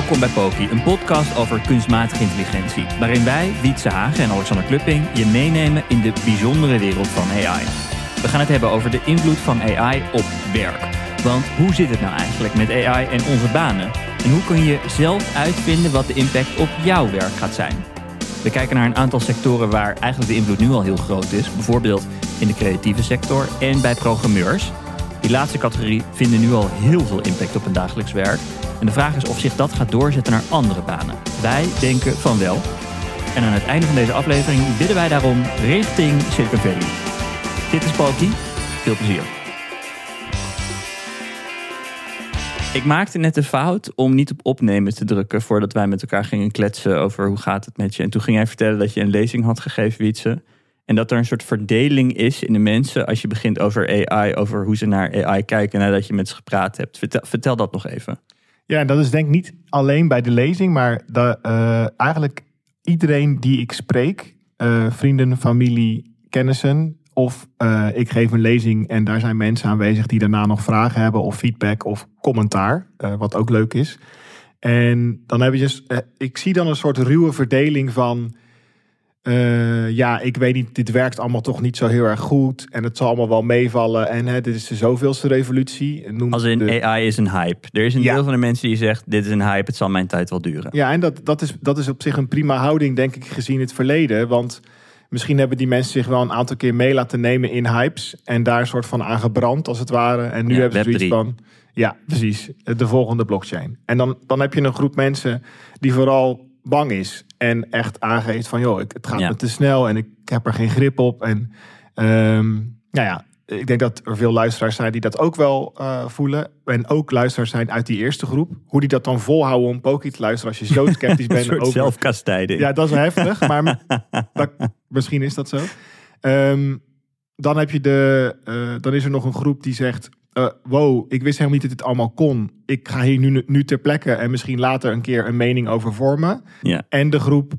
Welkom bij Poki, een podcast over kunstmatige intelligentie. Waarin wij, Wietse Hagen en Alexander Klupping, je meenemen in de bijzondere wereld van AI. We gaan het hebben over de invloed van AI op werk. Want hoe zit het nou eigenlijk met AI en onze banen? En hoe kun je zelf uitvinden wat de impact op jouw werk gaat zijn? We kijken naar een aantal sectoren waar eigenlijk de invloed nu al heel groot is. Bijvoorbeeld in de creatieve sector en bij programmeurs. Die laatste categorie vinden nu al heel veel impact op hun dagelijks werk. En de vraag is of zich dat gaat doorzetten naar andere banen. Wij denken van wel. En aan het einde van deze aflevering bidden wij daarom richting Silicon Valley. Dit is Poki. Veel plezier. Ik maakte net de fout om niet op opnemen te drukken voordat wij met elkaar gingen kletsen over hoe gaat het met je. En toen ging jij vertellen dat je een lezing had gegeven, Wietse. En dat er een soort verdeling is in de mensen als je begint over AI, over hoe ze naar AI kijken nadat je met ze gepraat hebt. Vertel dat nog even. Ja, dat is denk ik niet alleen bij de lezing, maar de, uh, eigenlijk iedereen die ik spreek, uh, vrienden, familie, kennissen, of uh, ik geef een lezing en daar zijn mensen aanwezig die daarna nog vragen hebben of feedback of commentaar, wat ook leuk is. En dan heb je dus, ik zie dan een soort ruwe verdeling van uh, ja, ik weet niet, dit werkt allemaal toch niet zo heel erg goed. En het zal allemaal wel meevallen. En hè, dit is de zoveelste revolutie. Noem Als in de... AI is een hype. Er is een ja. deel van de mensen die zegt, dit is een hype, het zal mijn tijd wel duren. Ja, en dat, dat, is, dat is op zich een prima houding, denk ik, gezien het verleden. Want misschien hebben die mensen zich wel een aantal keer mee laten nemen in hypes. En daar een soort van aan gebrand, als het ware. En nu ja, hebben ze zoiets van, ja, precies, de volgende blockchain. En dan, dan heb je een groep mensen die vooral bang is. En echt aangeeft van, joh, het gaat me te snel en ik heb er geen grip op. En um, nou ja, ik denk dat er veel luisteraars zijn die dat ook wel uh, voelen. En ook luisteraars zijn uit die eerste groep. Hoe die dat dan volhouden om Poki te luisteren als je zo sceptisch bent. Een over... zelfkastijding. Ja, dat is heftig, maar dat, misschien is dat zo. Um, dan, heb je de, uh, dan is er nog een groep die zegt... Uh, wow, ik wist helemaal niet dat dit allemaal kon. Ik ga hier nu, nu ter plekke en misschien later een keer een mening over vormen. Ja. En de groep,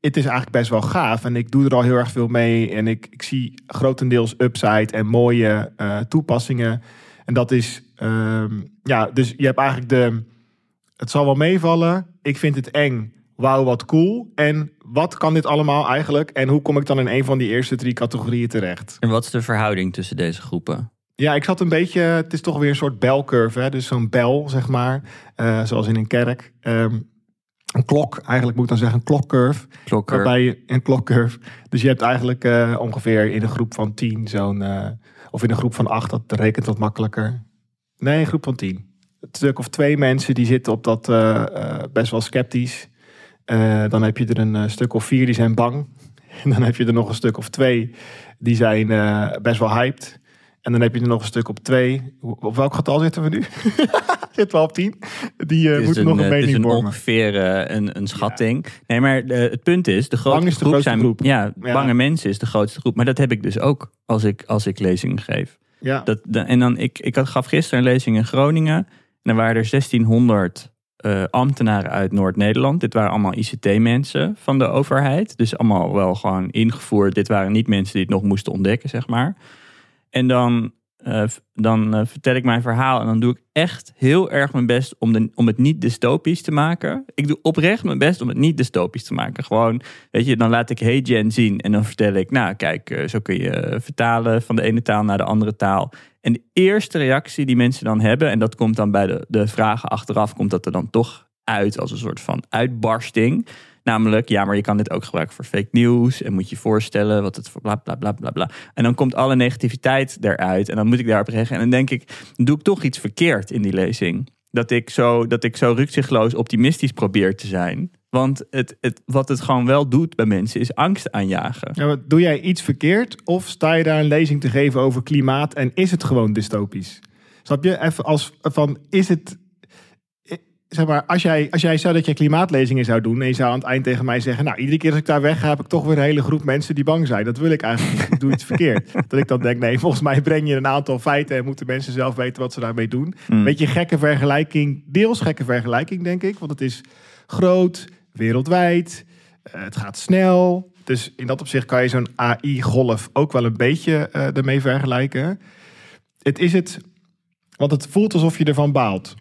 het is eigenlijk best wel gaaf. En ik doe er al heel erg veel mee. En ik, ik zie grotendeels upside en mooie uh, toepassingen. En dat is, um, ja, dus je hebt eigenlijk de, het zal wel meevallen. Ik vind het eng. Wauw, wat cool. En wat kan dit allemaal eigenlijk? En hoe kom ik dan in een van die eerste drie categorieën terecht? En wat is de verhouding tussen deze groepen? Ja, ik zat een beetje. Het is toch weer een soort belcurve. Hè? Dus zo'n bel, zeg maar. Uh, zoals in een kerk. Um, een klok, eigenlijk moet ik dan zeggen, een klokcurve. Klokcurve. Waarbij een klokcurve. Dus je hebt eigenlijk uh, ongeveer in een groep van tien zo'n. Uh, of in een groep van acht, dat rekent wat makkelijker. Nee, een groep van tien. Een stuk of twee mensen die zitten op dat best wel sceptisch. dan heb je er een stuk of vier die zijn bang. En dan heb je er nog een stuk of twee die zijn best wel hyped. En dan heb je er nog een stuk op twee. Op welk getal zitten we nu? zitten we op tien. Die uh, moeten nog een mening Het is een ongeveer uh, een, een schatting. Ja. Nee, maar uh, het punt is, de grootste, is de groep zijn... Groep. Ja, ja, bange mensen is de grootste groep. Maar dat heb ik dus ook als ik, als ik lezingen geef. Ja. Dat, en dan, ik, ik had, gaf gisteren een lezing in Groningen. En dan waren er 1600 ambtenaren uit Noord-Nederland. Dit waren allemaal ICT-mensen van de overheid. Dus allemaal wel gewoon ingevoerd. Dit waren niet mensen die het nog moesten ontdekken, zeg maar. En dan uh, dan uh, vertel ik mijn verhaal en dan doe ik echt heel erg mijn best om, de, om het niet dystopisch te maken. Ik doe oprecht mijn best om het niet dystopisch te maken. Gewoon, weet je, dan laat ik Hey Gen zien en dan vertel ik, nou kijk, uh, zo kun je vertalen van de ene taal naar de andere taal. En de eerste reactie die mensen dan hebben, en dat komt dan bij de, de vragen achteraf, komt dat er dan toch uit als een soort van uitbarsting. Namelijk, ja, maar je kan dit ook gebruiken voor fake news. En moet je voorstellen wat het voor bla bla bla bla bla. En dan komt alle negativiteit eruit. En dan moet ik daarop reageren. En dan denk ik, doe ik toch iets verkeerd in die lezing. Dat ik zo, dat ik zo rukzichtloos optimistisch probeer te zijn. Want het, het, wat het gewoon wel doet bij mensen is angst aanjagen. Ja, doe jij iets verkeerd of sta je daar een lezing te geven over klimaat en is het gewoon dystopisch? Snap je? Even als van, is het zeg maar, als jij, als jij zou dat je klimaatlezingen zou doen en je zou aan het eind tegen mij zeggen, nou, iedere keer als ik daar weg ga, heb ik toch weer een hele groep mensen die bang zijn. Dat wil ik eigenlijk niet. Ik doe iets verkeerd. Dat ik dan denk, nee, volgens mij breng je een aantal feiten en moeten mensen zelf weten wat ze daarmee doen. Mm. Beetje gekke vergelijking, deels gekke vergelijking, denk ik. Want het is groot, wereldwijd, uh, het gaat snel. Dus in dat opzicht kan je zo'n AI-golf ook wel een beetje uh, ermee vergelijken. Het is het, want het voelt alsof je ervan baalt.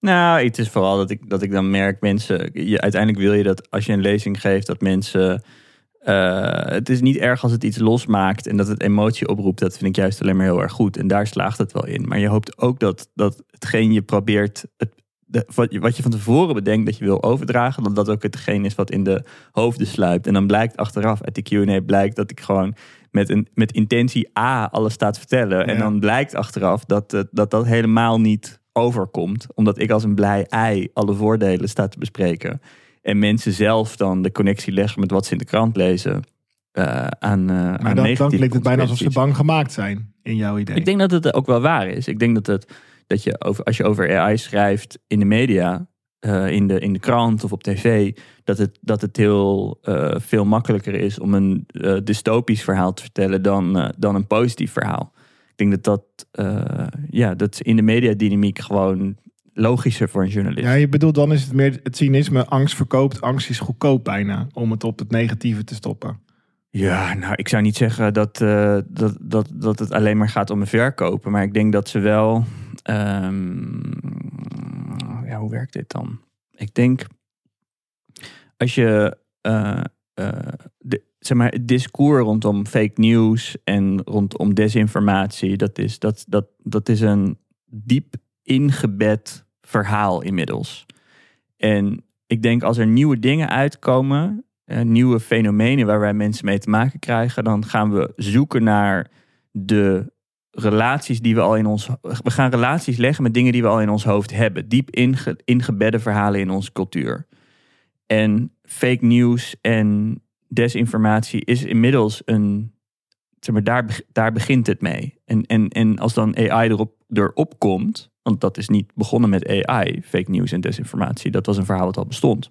Nou, het is vooral dat ik, dat ik dan merk mensen. Je, uiteindelijk wil je dat als je een lezing geeft, dat mensen. Uh, het is niet erg als het iets losmaakt en dat het emotie oproept. Dat vind ik juist alleen maar heel erg goed. En daar slaagt het wel in. Maar je hoopt ook dat, dat hetgeen je probeert. Het, de, wat, wat je van tevoren bedenkt dat je wil overdragen, dat dat ook hetgeen is wat in de hoofden sluipt. En dan blijkt achteraf uit de QA blijkt dat ik gewoon met, een, met intentie A alles staat vertellen. En dan blijkt achteraf dat, dat dat helemaal niet overkomt. Omdat ik als een blij ei alle voordelen sta te bespreken. En mensen zelf dan de connectie leggen met wat ze in de krant lezen. Uh, aan, uh, maar aan dan klinkt het bijna alsof ze bang gemaakt zijn, in jouw idee. Ik denk dat het ook wel waar is. Ik denk dat, het, dat je over, als je over AI schrijft in de media, uh, in, de, in de krant of op tv, dat het, dat het heel veel makkelijker is om een dystopisch verhaal te vertellen dan, dan een positief verhaal denk dat dat, uh, ja, dat in de mediadynamiek gewoon logischer voor een journalist. Ja, je bedoelt dan is het meer het cynisme, angst verkoopt, angst is goedkoop bijna, om het op het negatieve te stoppen. Ja, nou, ik zou niet zeggen dat, uh, dat, dat, dat het alleen maar gaat om een verkopen, maar ik denk dat ze wel, um, ja, hoe werkt dit dan? Ik denk, als je uh, de, zeg maar, het discours rondom fake news en rondom desinformatie, dat is, dat, dat, dat is een diep ingebed verhaal inmiddels. En ik denk als er nieuwe dingen uitkomen, eh, nieuwe fenomenen waar wij mensen mee te maken krijgen, dan gaan we zoeken naar de relaties die we al in ons. We gaan relaties leggen met dingen die we al in ons hoofd hebben. Diep inge, ingebedde verhalen in onze cultuur. En fake news en desinformatie is inmiddels een. Zeg maar, daar, daar begint het mee. En, en, en als dan AI erop, erop komt, want dat is niet begonnen met AI, fake news en desinformatie, dat was een verhaal wat al bestond.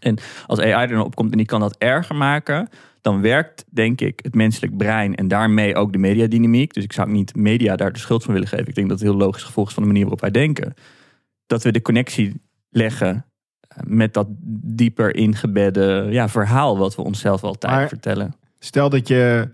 En als AI er op komt en die kan dat erger maken, dan werkt, denk ik, het menselijk brein en daarmee ook de mediadynamiek. Dus ik zou niet media daar de schuld van willen geven. Ik denk dat het heel logisch gevolg is van de manier waarop wij denken. Dat we de connectie leggen met dat dieper ingebedde ja, verhaal wat we onszelf altijd maar vertellen. Stel dat je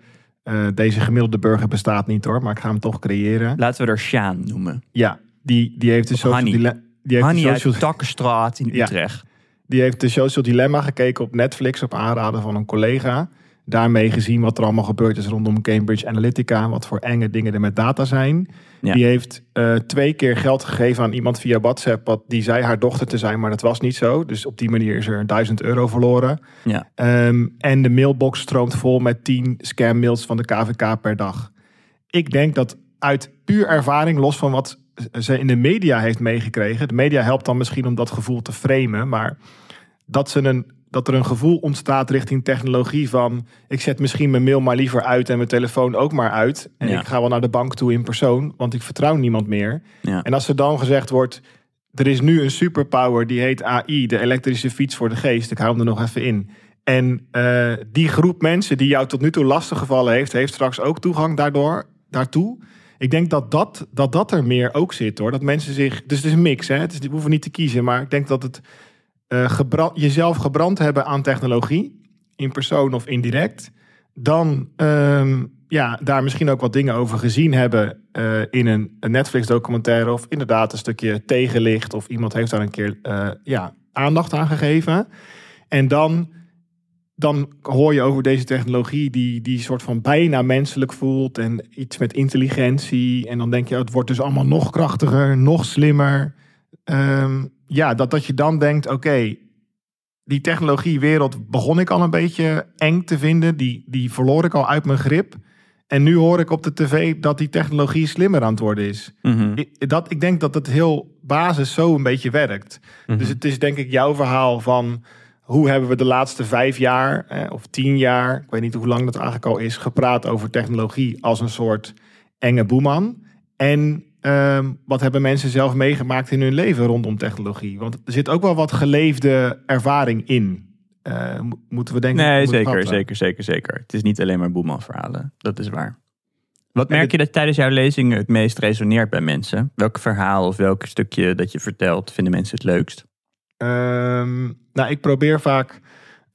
uh, deze gemiddelde burger bestaat niet hoor, maar ik ga hem toch creëren. Laten we er Sjaan noemen. Ja, die, die heeft de social dilemma. Die heeft Hanny de social... uit Takkenstraat in Utrecht. Die heeft de social dilemma gekeken op Netflix op aanraden van een collega daarmee gezien wat er allemaal gebeurd is rondom Cambridge Analytica. Wat voor enge dingen er met data zijn. Die heeft uh, twee keer geld gegeven aan iemand via WhatsApp. Wat die zei haar dochter te zijn, maar dat was niet zo. Dus op die manier is er 1000 euro verloren. Ja. Um, en de mailbox stroomt vol met 10 scam-mails van de KVK per dag. Ik denk dat uit puur ervaring, los van wat ze in de media heeft meegekregen. De media helpt dan misschien om dat gevoel te framen. Maar dat ze een dat er een gevoel ontstaat richting technologie van ik zet misschien mijn mail maar liever uit en mijn telefoon ook maar uit. En ik ga wel naar de bank toe in persoon, want ik vertrouw niemand meer. Ja. En als er dan gezegd wordt, er is nu een superpower die heet AI, de elektrische fiets voor de geest. Ik hou hem er nog even in. En uh, die groep mensen die jou tot nu toe lastig gevallen heeft, heeft straks ook toegang daardoor, daartoe. Ik denk dat dat, dat dat er meer ook zit hoor. Dat mensen zich. Dus het is een mix. Hè? Het is, we hoeven niet te kiezen. Maar ik denk dat het uh, gebrand, jezelf gebrand hebben aan technologie, in persoon of indirect, dan um, ja, daar misschien ook wat dingen over gezien hebben uh, in een, Netflix-documentaire of inderdaad een stukje tegenlicht of iemand heeft daar een keer uh, ja, aandacht aan gegeven. En dan, dan hoor je over deze technologie die, die soort van bijna menselijk voelt en iets met intelligentie. En dan denk je, het wordt dus allemaal nog krachtiger, nog slimmer. Um, ja, dat, dat je dan denkt, oké, die technologiewereld begon ik al een beetje eng te vinden. Die, die verloor ik al uit mijn grip. En nu hoor ik op de tv dat die technologie slimmer aan het worden is. Mhm. ik, dat, ik denk dat het heel basis zo een beetje werkt. Mhm. Dus het is denk ik jouw verhaal van hoe hebben we de laatste vijf jaar eh, of tien jaar, ik weet niet hoe lang dat eigenlijk al is, gepraat over technologie als een soort enge boeman. En ehm, wat hebben mensen zelf meegemaakt in hun leven rondom technologie? Want er zit ook wel wat geleefde ervaring in. Uh, moeten we denken. Nee, zeker, zeker, zeker, zeker. Het is niet alleen maar boemanverhalen. Dat is waar. Wat merk je dat tijdens jouw lezingen het meest resoneert bij mensen? Welk verhaal of welk stukje dat je vertelt vinden mensen het leukst? Um, nou, ik probeer vaak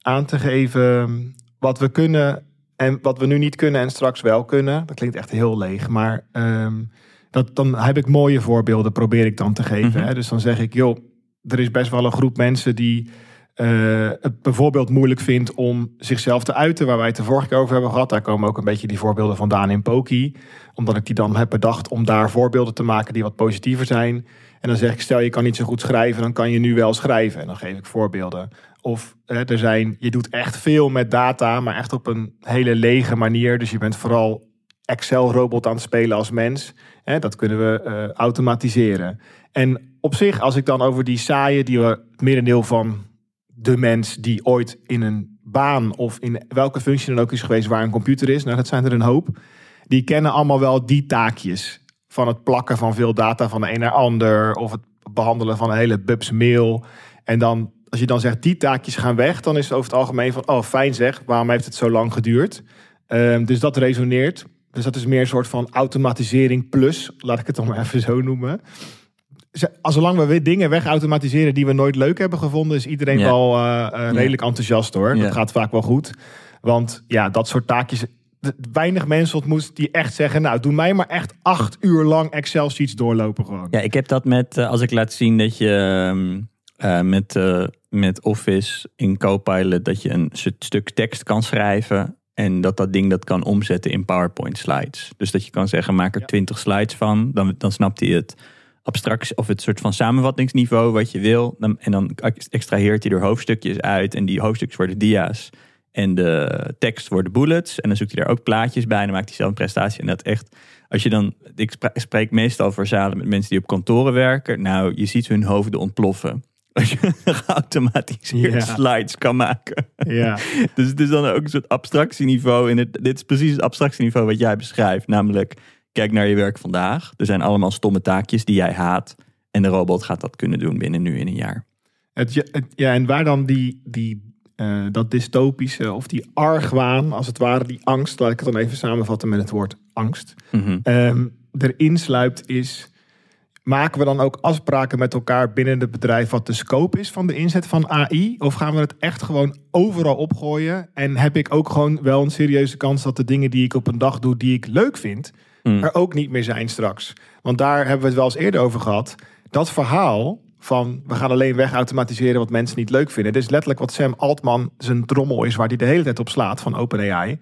aan te geven wat we kunnen en wat we nu niet kunnen en straks wel kunnen. Dat klinkt echt heel leeg, maar um, dat, dan heb ik mooie voorbeelden, probeer ik dan te geven. Mhm. hè? Dus dan zeg ik, joh, er is best wel een groep mensen die uh, het bijvoorbeeld moeilijk vindt om zichzelf te uiten, waar wij het de vorige keer over hebben gehad. Daar komen ook een beetje die voorbeelden vandaan in Poki. Omdat ik die dan heb bedacht om daar voorbeelden te maken die wat positiever zijn. En dan zeg ik, stel je kan niet zo goed schrijven, dan kan je nu wel schrijven. En dan geef ik voorbeelden. Of hè, er zijn, je doet echt veel met data, maar echt op een hele lege manier. Dus je bent vooral Excel-robot aan het spelen als mens. Hè, dat kunnen we uh, automatiseren. En op zich, als ik dan over die saaie, die we het merendeel van de mens die ooit in een baan of in welke functie dan ook is geweest waar een computer is, nou dat zijn er een hoop, die kennen allemaal wel die taakjes. Van het plakken van veel data van de een naar ander, of het behandelen van een hele bubs mail. En dan, als je dan zegt, die taakjes gaan weg, dan is het over het algemeen van, oh fijn zeg, waarom heeft het zo lang geduurd? Um, dus dat resoneert. Dus dat is meer een soort van automatisering plus, laat ik het dan maar even zo noemen als zolang we weer dingen wegautomatiseren die we nooit leuk hebben gevonden, is iedereen wel uh, uh, redelijk enthousiast hoor. Dat gaat vaak wel goed. Want ja, dat soort taakjes. Weinig mensen ontmoet die echt zeggen: Nou, doe mij maar echt acht uur lang Excel-sheets doorlopen gewoon. Ja, ik heb dat met, eh, als ik laat zien dat je ehm, eh, met, eh, met Office in Copilot, dat je een st- stuk tekst kan schrijven. En dat dat ding dat kan omzetten in PowerPoint slides. Dus dat je kan zeggen, maak er Ja. 20 slides van. Dan, dan snapt hij het abstract of het soort van samenvattingsniveau wat je wil. Dan, en dan extraheert hij er hoofdstukjes uit. En die hoofdstukjes worden dia's. En de tekst worden bullets. En dan zoekt hij daar ook plaatjes bij. En dan maakt hij zelf een prestatie. En dat echt, als je dan, ik spreek meestal voor zalen met mensen die op kantoren werken. Nou, je ziet hun hoofden ontploffen. Als je geautomatiseerd Ja. slides kan maken. Ja, Dus het is dan ook een soort abstractieniveau. En het, dit is precies het abstractieniveau wat jij beschrijft. Namelijk, kijk naar je werk vandaag. Er zijn allemaal stomme taakjes die jij haat. En de robot gaat dat kunnen doen binnen nu in een jaar. het, het- ja en waar dan die, die, eh, dat dystopische of die argwaan, als het ware, die angst, laat ik het dan even samenvatten met het woord angst. Ehm, erin sluipt is... Maken we dan ook afspraken met elkaar binnen het bedrijf wat de scope is van de inzet van AI? Of gaan we het echt gewoon overal opgooien? En heb ik ook gewoon wel een serieuze kans dat de dingen die ik op een dag doe die ik leuk vind, Mm. er ook niet meer zijn straks? Want daar hebben we het wel eens eerder over gehad. Dat verhaal van we gaan alleen weg automatiseren wat mensen niet leuk vinden. Dit is letterlijk wat Sam Altman zijn trommel is waar hij de hele tijd op slaat van OpenAI.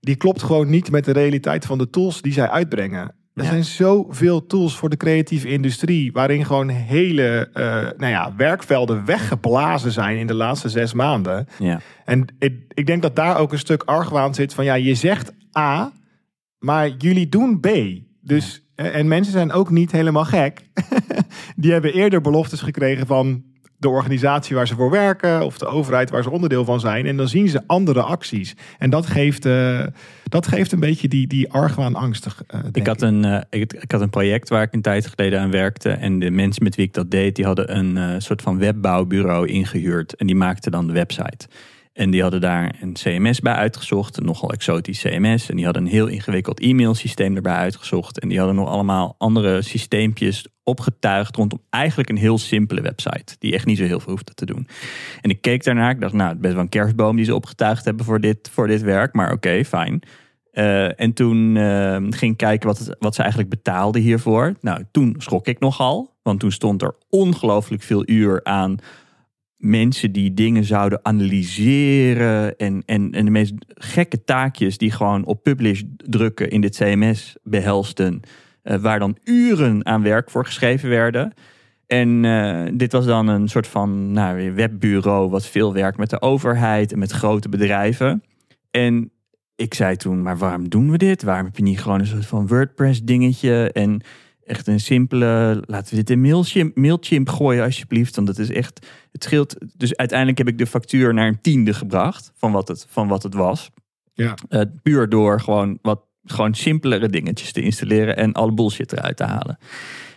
Die klopt gewoon niet met de realiteit van de tools die zij uitbrengen. Er Ja. zijn zoveel tools voor de creatieve industrie, waarin gewoon hele eh, nou ja, werkvelden weggeblazen zijn in de laatste zes maanden. Ja. En ik, ik denk dat daar ook een stuk argwaan zit van ja, je zegt A, maar jullie doen B. Dus, eh, en mensen zijn ook niet helemaal gek. Die hebben eerder beloftes gekregen van de organisatie waar ze voor werken of de overheid waar ze onderdeel van zijn. En dan zien ze andere acties. En dat geeft, eh, dat geeft een beetje die, die argwaan angstig. eh, Ik had, een, eh, ik, ik had een project waar ik een tijd geleden aan werkte. En de mensen met wie ik dat deed, die hadden een soort van webbouwbureau ingehuurd. En die maakten dan de website. En die hadden daar een CMS bij uitgezocht, een nogal exotisch CMS. En die hadden een heel ingewikkeld e-mailsysteem erbij uitgezocht. En die hadden nog allemaal andere systeempjes opgetuigd rondom eigenlijk een heel simpele website. Die echt niet zo heel veel hoefde te doen. En ik keek daarnaar, ik dacht, nou, het best wel een kerstboom die ze opgetuigd hebben voor dit, voor dit werk. Maar oké, fijn. Uh, en toen uh, ging ik kijken wat, wat ze eigenlijk betaalden hiervoor. Nou, toen schrok ik nogal. Want toen stond er ongelooflijk veel uur aan mensen die dingen zouden analyseren. En, en, en de meest gekke taakjes die gewoon op publish drukken in dit CMS behelsten. Uh, waar dan uren aan werk voor geschreven werden. En uh, dit was dan een soort van nou, webbureau wat veel werkt met de overheid en met grote bedrijven. En ik zei toen, maar waarom doen we dit? Waarom heb je niet gewoon een soort van WordPress dingetje en echt een simpele, laten we dit in Mailchimp, Mailchimp gooien alsjeblieft. Want dat is echt, het scheelt. Dus uiteindelijk heb ik de factuur naar een tiende gebracht van wat het, van wat het was. Ja. Uh, puur door gewoon wat gewoon simpelere dingetjes te installeren en alle bullshit eruit te halen.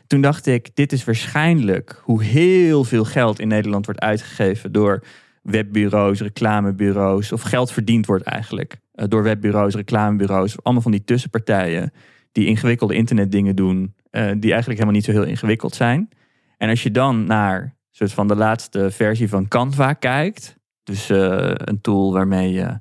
Toen dacht ik, dit is waarschijnlijk hoe heel veel geld in Nederland wordt uitgegeven door webbureaus, reclamebureaus, of geld verdiend wordt eigenlijk uh, door webbureaus, reclamebureaus, allemaal van die tussenpartijen die ingewikkelde internetdingen doen, uh, die eigenlijk helemaal niet zo heel ingewikkeld zijn. En als je dan naar soort van de laatste versie van Canva kijkt, dus uh, een tool waarmee je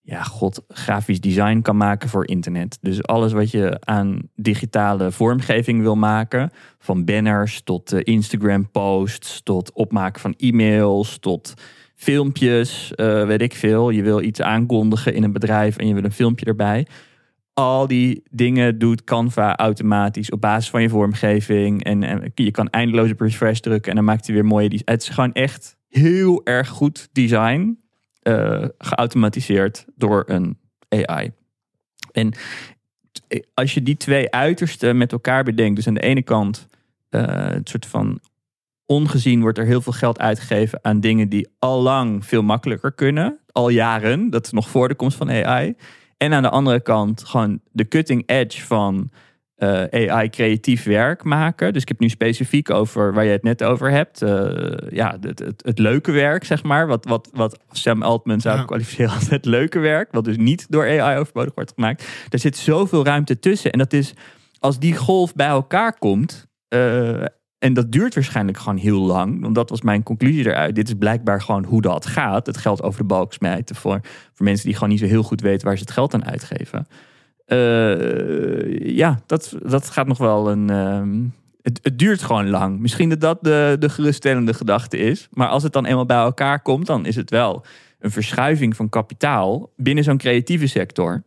ja, god, grafisch design kan maken voor internet. Dus alles wat je aan digitale vormgeving wil maken, van banners tot Instagram posts, tot opmaken van e-mails, tot filmpjes, weet ik veel. Je wil iets aankondigen in een bedrijf en je wil een filmpje erbij. Al die dingen doet Canva automatisch op basis van je vormgeving. En, je kan eindeloze refresh drukken en dan maakt hij weer mooie... Het is gewoon echt heel erg goed design. Uh, geautomatiseerd door een AI. En als je die twee uitersten met elkaar bedenkt, dus aan de ene kant uh, het soort van ongezien wordt er heel veel geld uitgegeven aan dingen die al lang veel makkelijker kunnen. Al jaren, dat is nog voor de komst van AI. En aan de andere kant gewoon de cutting edge van uh, AI creatief werk maken. Dus ik heb nu specifiek over waar je het net over hebt. Uh, ja, het, het, het, leuke werk, zeg maar. Wat, wat, wat Sam Altman zou ja. kwalificeren als het leuke werk. Wat dus niet door AI overbodig wordt gemaakt. Er zit zoveel ruimte tussen. En dat is, als die golf bij elkaar komt... Uh, en dat duurt waarschijnlijk gewoon heel lang. Want dat was mijn conclusie eruit. Dit is blijkbaar gewoon hoe dat gaat. Het geld over de balk smijten voor, voor mensen die gewoon niet zo heel goed weten waar ze het geld aan uitgeven. Uh, ja, dat, dat gaat nog wel een. Uh, het, het, duurt gewoon lang. Misschien dat dat de, de geruststellende gedachte is. Maar als het dan eenmaal bij elkaar komt, dan is het wel een verschuiving van kapitaal binnen zo'n creatieve sector.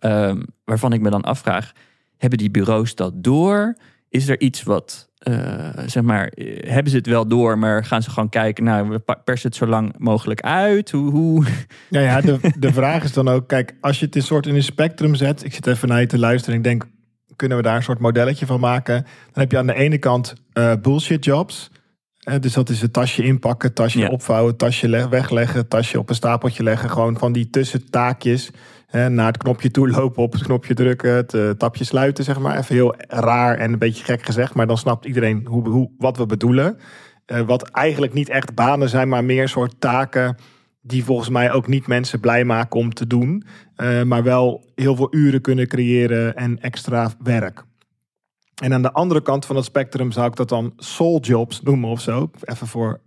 Uh, waarvan ik me dan afvraag: hebben die bureaus dat door? Is er iets wat uh, zeg maar, hebben ze het wel door, maar gaan ze gewoon kijken, nou, we persen het zo lang mogelijk uit? Hoe, hoe? Ja, ja de, de vraag is dan ook, kijk, als je het in soort in een spectrum zet, ik zit even naar je te luisteren en ik denk, kunnen we daar een soort modelletje van maken? Dan heb je aan de ene kant uh, bullshit jobs. Dus dat is het tasje inpakken, tasje ja. opvouwen, tasje wegleggen, tasje op een stapeltje leggen. Gewoon van die tussentaakjes naar het knopje toe lopen, op het knopje drukken, het uh, tapje sluiten, zeg maar. Even heel raar en een beetje gek gezegd, maar dan snapt iedereen hoe, hoe, wat we bedoelen. Uh, wat eigenlijk niet echt banen zijn, maar meer soort taken die volgens mij ook niet mensen blij maken om te doen. Uh, maar wel heel veel uren kunnen creëren en extra werk. En aan de andere kant van het spectrum zou ik dat dan soul jobs noemen of zo. Even voor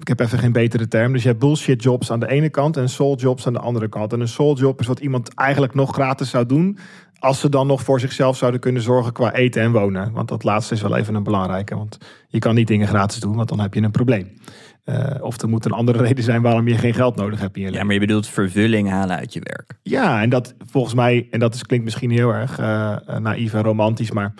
ik heb even geen betere term. Dus je hebt bullshit jobs aan de ene kant en soul jobs aan de andere kant. En een soul job is wat iemand eigenlijk nog gratis zou doen. Als ze dan nog voor zichzelf zouden kunnen zorgen qua eten en wonen. Want dat laatste is wel even een belangrijke. Want je kan niet dingen gratis doen, want dan heb je een probleem. Uh, of er moet een andere reden zijn waarom je geen geld nodig hebt in je leven. Ja, maar je bedoelt vervulling halen uit je werk. Ja, en dat volgens mij, en dat is, klinkt misschien heel erg uh, naïef en romantisch, maar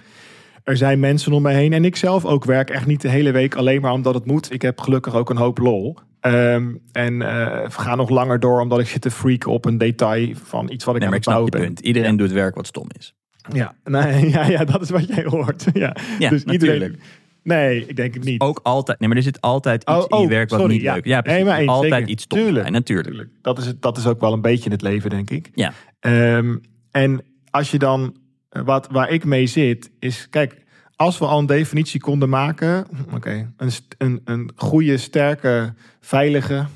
er zijn mensen om me heen. En ik zelf ook werk echt niet de hele week alleen maar omdat het moet. Ik heb gelukkig ook een hoop lol. Um, en uh, ga nog langer door omdat ik zit te freaken op een detail van iets wat ik nee, aan het bouwen ben. Punt. Iedereen ja. doet werk wat stom is. Ja, nee, ja, ja, dat is wat jij hoort. Ja, ja dus natuurlijk. iedereen. Nee, ik denk het niet. Ook altijd. Nee, maar er zit altijd iets oh, oh, in je werk wat sorry, niet ja. leuk. Ja, precies. Nee, maar eens, altijd zeker. iets. Tuurlijk. zijn, natuurlijk. Tuurlijk. Dat is, het, dat is ook wel een beetje in het leven, denk ik. Ja. Um, en als je dan, wat, waar ik mee zit, is, kijk, als we al een definitie konden maken, oké, okay, een, een, een goede, sterke, veilige,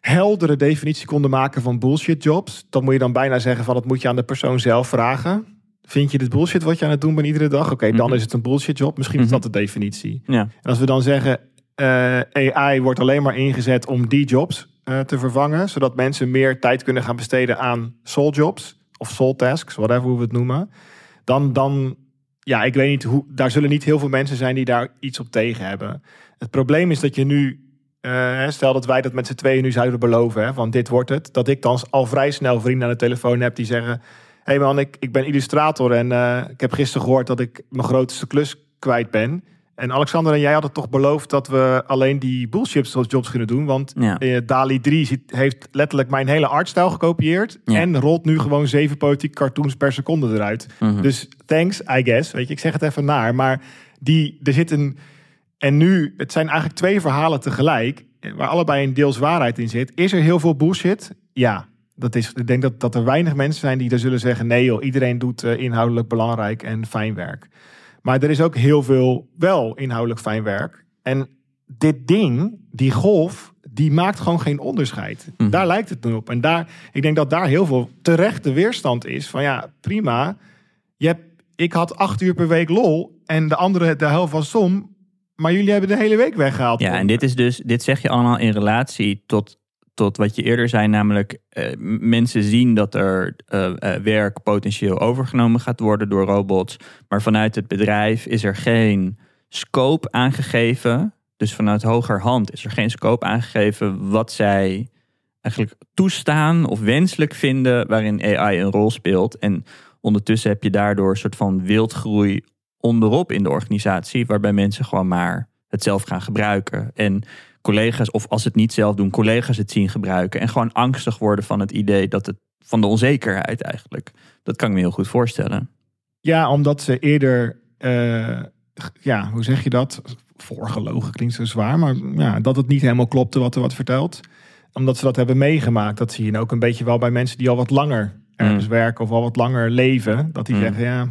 heldere definitie konden maken van bullshit jobs, dan moet je dan bijna zeggen van dat moet je aan de persoon zelf vragen. Vind je dit bullshit wat je aan het doen bent iedere dag? Oké, okay, dan -hmm. is het een bullshit job. Misschien is dat de definitie. Ja. En als we dan zeggen, uh, AI wordt alleen maar ingezet om die jobs uh, te vervangen, zodat mensen meer tijd kunnen gaan besteden aan soul jobs of soul tasks, whatever hoe we het noemen, dan, dan ja, ik weet niet hoe, daar zullen niet heel veel mensen zijn die daar iets op tegen hebben. Het probleem is dat je nu, uh, stel dat wij dat met z'n tweeën nu zouden beloven, hè, van dit wordt het, dat ik dan al vrij snel vrienden aan de telefoon heb die zeggen, hey man, ik, ik ben illustrator en uh, ik heb gisteren gehoord dat ik mijn grootste klus kwijt ben. En Alexander en jij hadden toch beloofd dat we alleen die bullshit jobs kunnen doen. Want ja. Eh, Dali 3 heeft letterlijk mijn hele artstijl gekopieerd. En rolt nu gewoon zeven politieke cartoons per seconde eruit. Mhm. Dus thanks, I guess. Weet je, ik zeg het even naar. Maar die, er zit een... En nu, het zijn eigenlijk twee verhalen tegelijk. Waar allebei een deels waarheid in zit. Is er heel veel bullshit? Ja. Dat is, ik denk dat, dat er weinig mensen zijn die er zullen zeggen... nee joh, iedereen doet uh, inhoudelijk belangrijk en fijn werk. Maar er is ook heel veel wel inhoudelijk fijn werk. En dit ding, die golf, die maakt gewoon geen onderscheid. Mhm. Daar lijkt het nu op. En daar, ik denk dat daar heel veel terechte weerstand is. Van ja, prima. Je hebt, ik had acht uur per week lol. En de andere de helft was som. Maar jullie hebben de hele week weggehaald. Ja, en dit is dus, dit zeg je allemaal in relatie tot tot wat je eerder zei, namelijk uh, mensen zien dat er uh, werk potentieel overgenomen gaat worden door robots, maar vanuit het bedrijf is er geen scope aangegeven. Dus vanuit hogerhand is er geen scope aangegeven wat zij eigenlijk toestaan of wenselijk vinden waarin AI een rol speelt. En ondertussen heb je daardoor een soort van wildgroei onderop in de organisatie, waarbij mensen gewoon maar het zelf gaan gebruiken. En collega's, of als het niet zelf doen, collega's het zien gebruiken. En gewoon angstig worden van het idee dat het van de onzekerheid eigenlijk. Dat kan ik me heel goed voorstellen. Ja, omdat ze eerder, uh, ja, hoe zeg je dat? Voorgelogen klinkt zo zwaar, maar ja, dat het niet helemaal klopte wat er wat verteld. Omdat ze dat hebben meegemaakt. Dat zie je ook een beetje wel bij mensen die al wat langer ergens mm. werken of al wat langer leven. Dat die mm. zeggen, ja,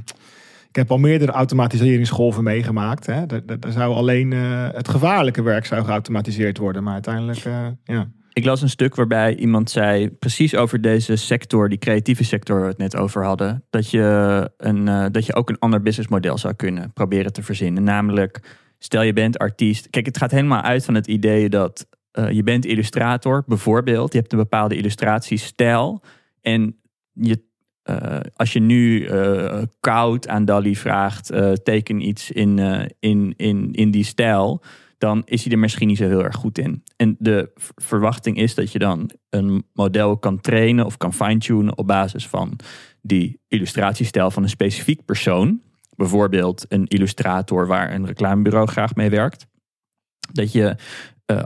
ik heb al meerdere automatiseringsgolven meegemaakt. Hè. Er, zou alleen uh, het gevaarlijke werk zou geautomatiseerd worden. Maar uiteindelijk, uh, ja. Ik las een stuk waarbij iemand zei, precies over deze sector, die creatieve sector we het net over hadden, dat je, een, uh, dat je ook een ander businessmodel zou kunnen proberen te verzinnen. Namelijk, stel je bent artiest. Kijk, het gaat helemaal uit van het idee dat je bent illustrator, bijvoorbeeld. Je hebt een bepaalde illustratiestijl. En je uh, als je nu uh, koud aan Dali vraagt, uh, teken iets in, in, in, in die stijl, dan is hij er misschien niet zo heel erg goed in. En de verwachting is dat je dan een model kan trainen of kan fine-tunen op basis van die illustratiestijl van een specifiek persoon. Bijvoorbeeld een illustrator waar een reclamebureau graag mee werkt. Dat je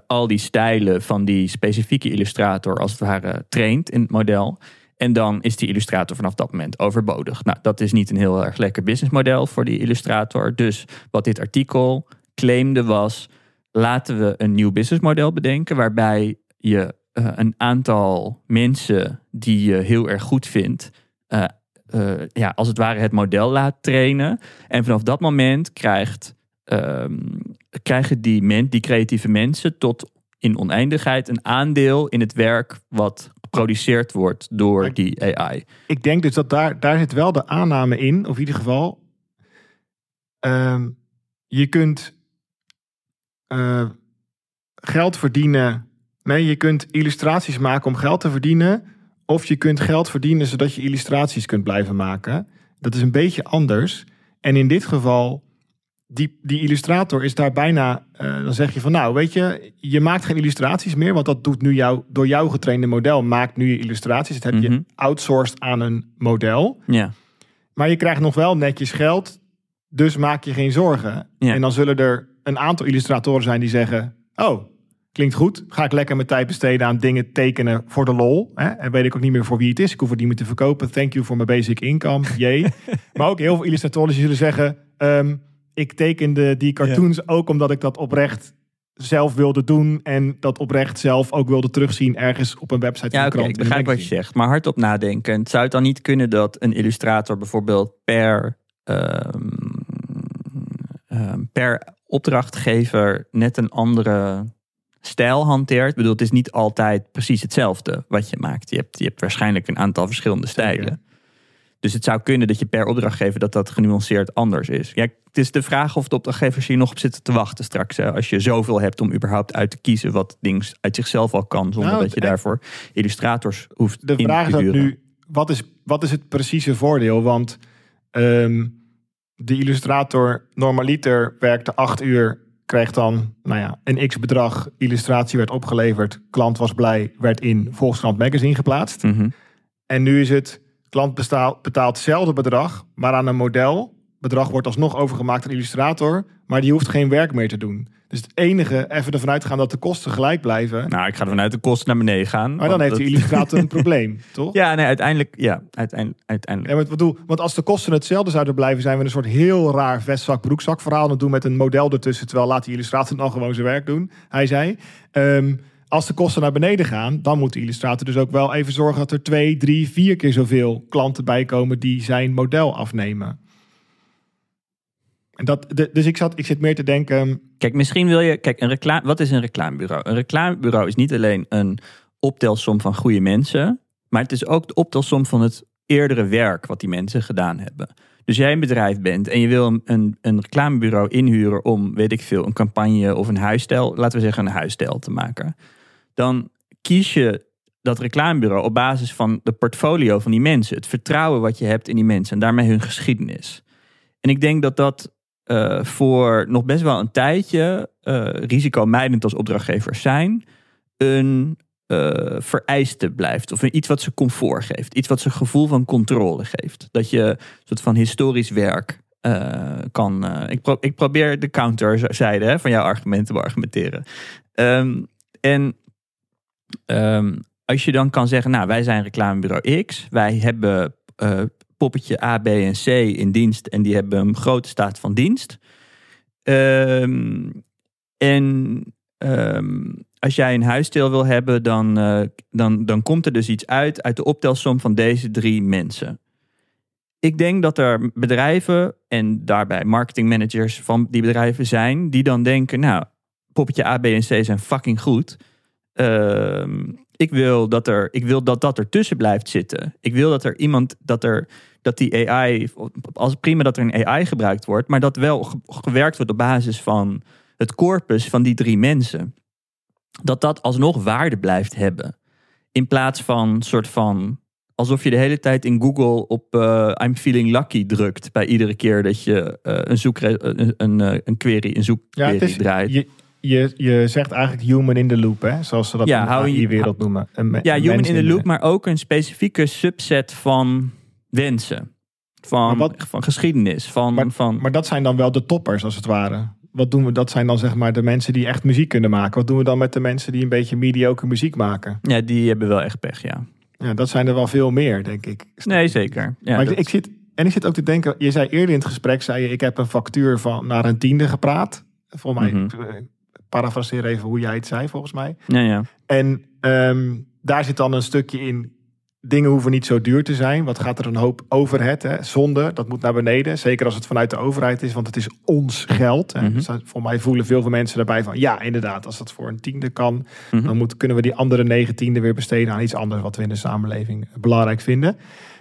al die stijlen van die specifieke illustrator als het ware traint in het model. En dan is die illustrator vanaf dat moment overbodig. Nou, dat is niet een heel erg lekker businessmodel voor die illustrator. Dus wat dit artikel claimde was: laten we een nieuw businessmodel bedenken waarbij je uh, een aantal mensen die je heel erg goed vindt, uh, uh, ja, als het ware het model laat trainen. En vanaf dat moment krijgt, um, krijgen die, die creatieve mensen tot in oneindigheid een aandeel in het werk wat geproduceerd wordt door die AI. Ik denk dus dat daar, daar zit wel de aanname in, of in ieder geval, uh, je kunt uh, geld verdienen. Nee, je kunt illustraties maken om geld te verdienen. Of je kunt geld verdienen zodat je illustraties kunt blijven maken. Dat is een beetje anders. En in dit geval die, die illustrator is daar bijna, uh, dan zeg je van nou weet je, je maakt geen illustraties meer, want dat doet nu jou, door jou getrainde model, maakt nu je illustraties. Dat heb je mhm. outsourced aan een model. Ja. Maar je krijgt nog wel netjes geld, dus maak je geen zorgen. Ja. En dan zullen er een aantal illustratoren zijn die zeggen, oh, klinkt goed, ga ik lekker mijn tijd besteden aan dingen tekenen voor de lol. Hè? En weet ik ook niet meer voor wie het is, ik hoef het niet meer te verkopen. Thank you voor mijn basic income, jee. maar ook heel veel illustratoren die zullen zeggen... Um, ik tekende die cartoons ook omdat ik dat oprecht zelf wilde doen en dat oprecht zelf ook wilde terugzien ergens op een website. Ja, oké, ik begrijp wat je zegt, maar hardop nadenken. Zou het dan niet kunnen dat een illustrator bijvoorbeeld per, um, per opdrachtgever net een andere stijl hanteert? Ik bedoel, het is niet altijd precies hetzelfde wat je maakt. Je hebt, je hebt waarschijnlijk een aantal verschillende stijlen. Dus het zou kunnen dat je per opdrachtgever dat dat genuanceerd anders is. Ja, het is de vraag of de opdrachtgevers hier nog op zitten te wachten straks. Hè, als je zoveel hebt om überhaupt uit te kiezen wat ding uit zichzelf al kan. Zonder nou, dat je daarvoor illustrators hoeft de vraag is nu, wat is, wat is het precieze voordeel? Want um, de illustrator normaliter werkte acht uur krijgt dan nou ja, een x bedrag, illustratie werd opgeleverd, klant was blij, werd in Volkskrant Magazine geplaatst. Mhm. En nu is het, klant betaalt, betaalt hetzelfde bedrag, maar aan een model. Bedrag wordt alsnog overgemaakt aan illustrator, maar die hoeft geen werk meer te doen. Dus het enige, even ervan uitgaan dat de kosten gelijk blijven. Nou, ik ga ervan uit de kosten naar beneden gaan. Maar dan heeft de illustrator een probleem, toch? Ja, nee, uiteindelijk, ja, uiteindelijk. uiteindelijk. Ja, maar bedoel, want als de kosten hetzelfde zouden blijven, zijn we een soort heel raar vestzak broekzak verhaal aan doen met een model ertussen, terwijl laat die illustrator dan gewoon zijn werk doen. Hij zei. Um, als de kosten naar beneden gaan, dan moet de illustrator dus ook wel even zorgen dat er twee, drie, vier keer zoveel klanten bij komen die zijn model afnemen. En dat, dus ik, zat, ik zit meer te denken. Kijk, misschien wil je. Kijk, een reclame, wat is een reclamebureau? Een reclamebureau is niet alleen een optelsom van goede mensen. Maar het is ook de optelsom van het eerdere werk wat die mensen gedaan hebben. Dus jij een bedrijf bent en je wil een, een, een reclamebureau inhuren om, weet ik veel, een campagne of een huisstijl, laten we zeggen een huisstijl te maken. Dan kies je dat reclamebureau op basis van de portfolio van die mensen. Het vertrouwen wat je hebt in die mensen en daarmee hun geschiedenis. En ik denk dat dat uh, voor nog best wel een tijdje uh, risicomijdend als opdrachtgevers zijn, een uh, vereiste blijft. Of iets wat ze comfort geeft. Iets wat ze gevoel van controle geeft. Dat je een soort van historisch werk kan. ik, ik, probeer de counterzijde hè, van jouw argumenten te beargumenteren. Um, en um, als je dan kan zeggen, nou, wij zijn reclamebureau X. Wij hebben poppetje A, B en C in dienst en die hebben een grote staat van dienst. Ehm, en ehm, als jij een huisstijl wil hebben, dan, uh, dan, dan komt er dus iets uit uit de optelsom van deze drie mensen. Ik denk dat er bedrijven en daarbij marketingmanagers van die bedrijven zijn, die dan denken, nou, poppetje A, B en C zijn fucking goed. Uh, ik wil dat er, ik wil dat dat ertussen blijft zitten. Ik wil dat er iemand, dat er, dat die AI, als prima dat er een AI gebruikt wordt, maar dat wel gewerkt wordt op basis van het corpus van die drie mensen. Dat dat alsnog waarde blijft hebben. In plaats van soort van alsof je de hele tijd in Google op uh, I'm feeling lucky drukt bij iedere keer dat je uh, een, zoek, een, een, een query, een zoekquery ja, draait je, je zegt eigenlijk human in the loop, hè? zoals ze dat ja, in die wereld noemen. Een, ja, human in the loop, maar ook een specifieke subset van wensen. Van, wat, van geschiedenis. Van, maar, van... maar dat zijn dan wel de toppers, als het ware. Wat doen we? Dat zijn dan zeg maar de mensen die echt muziek kunnen maken. Wat doen we dan met de mensen die een beetje mediocre muziek maken? Ja, die hebben wel echt pech, ja. Ja, dat zijn er wel veel meer, denk ik. Nee, zeker. Ja, maar ik, zit, en ik zit ook te denken, je zei eerder in het gesprek, zei je, ik heb een factuur van naar een tiende gepraat. Volgens mij, mhm parafraseer even hoe jij het zei, volgens mij. Ja, ja. En ehm, daar zit dan een stukje in. Dingen hoeven niet zo duur te zijn. Wat gaat er een hoop overhead? Hè? Zonde, dat moet naar beneden. Zeker als het vanuit de overheid is, want het is ons geld. Mm dus voor mij voelen veel, veel mensen daarbij van... ja, inderdaad, als dat voor een tiende kan... Mhm. dan moet, kunnen we die andere negentiende weer besteden aan iets anders... wat we in de samenleving belangrijk vinden.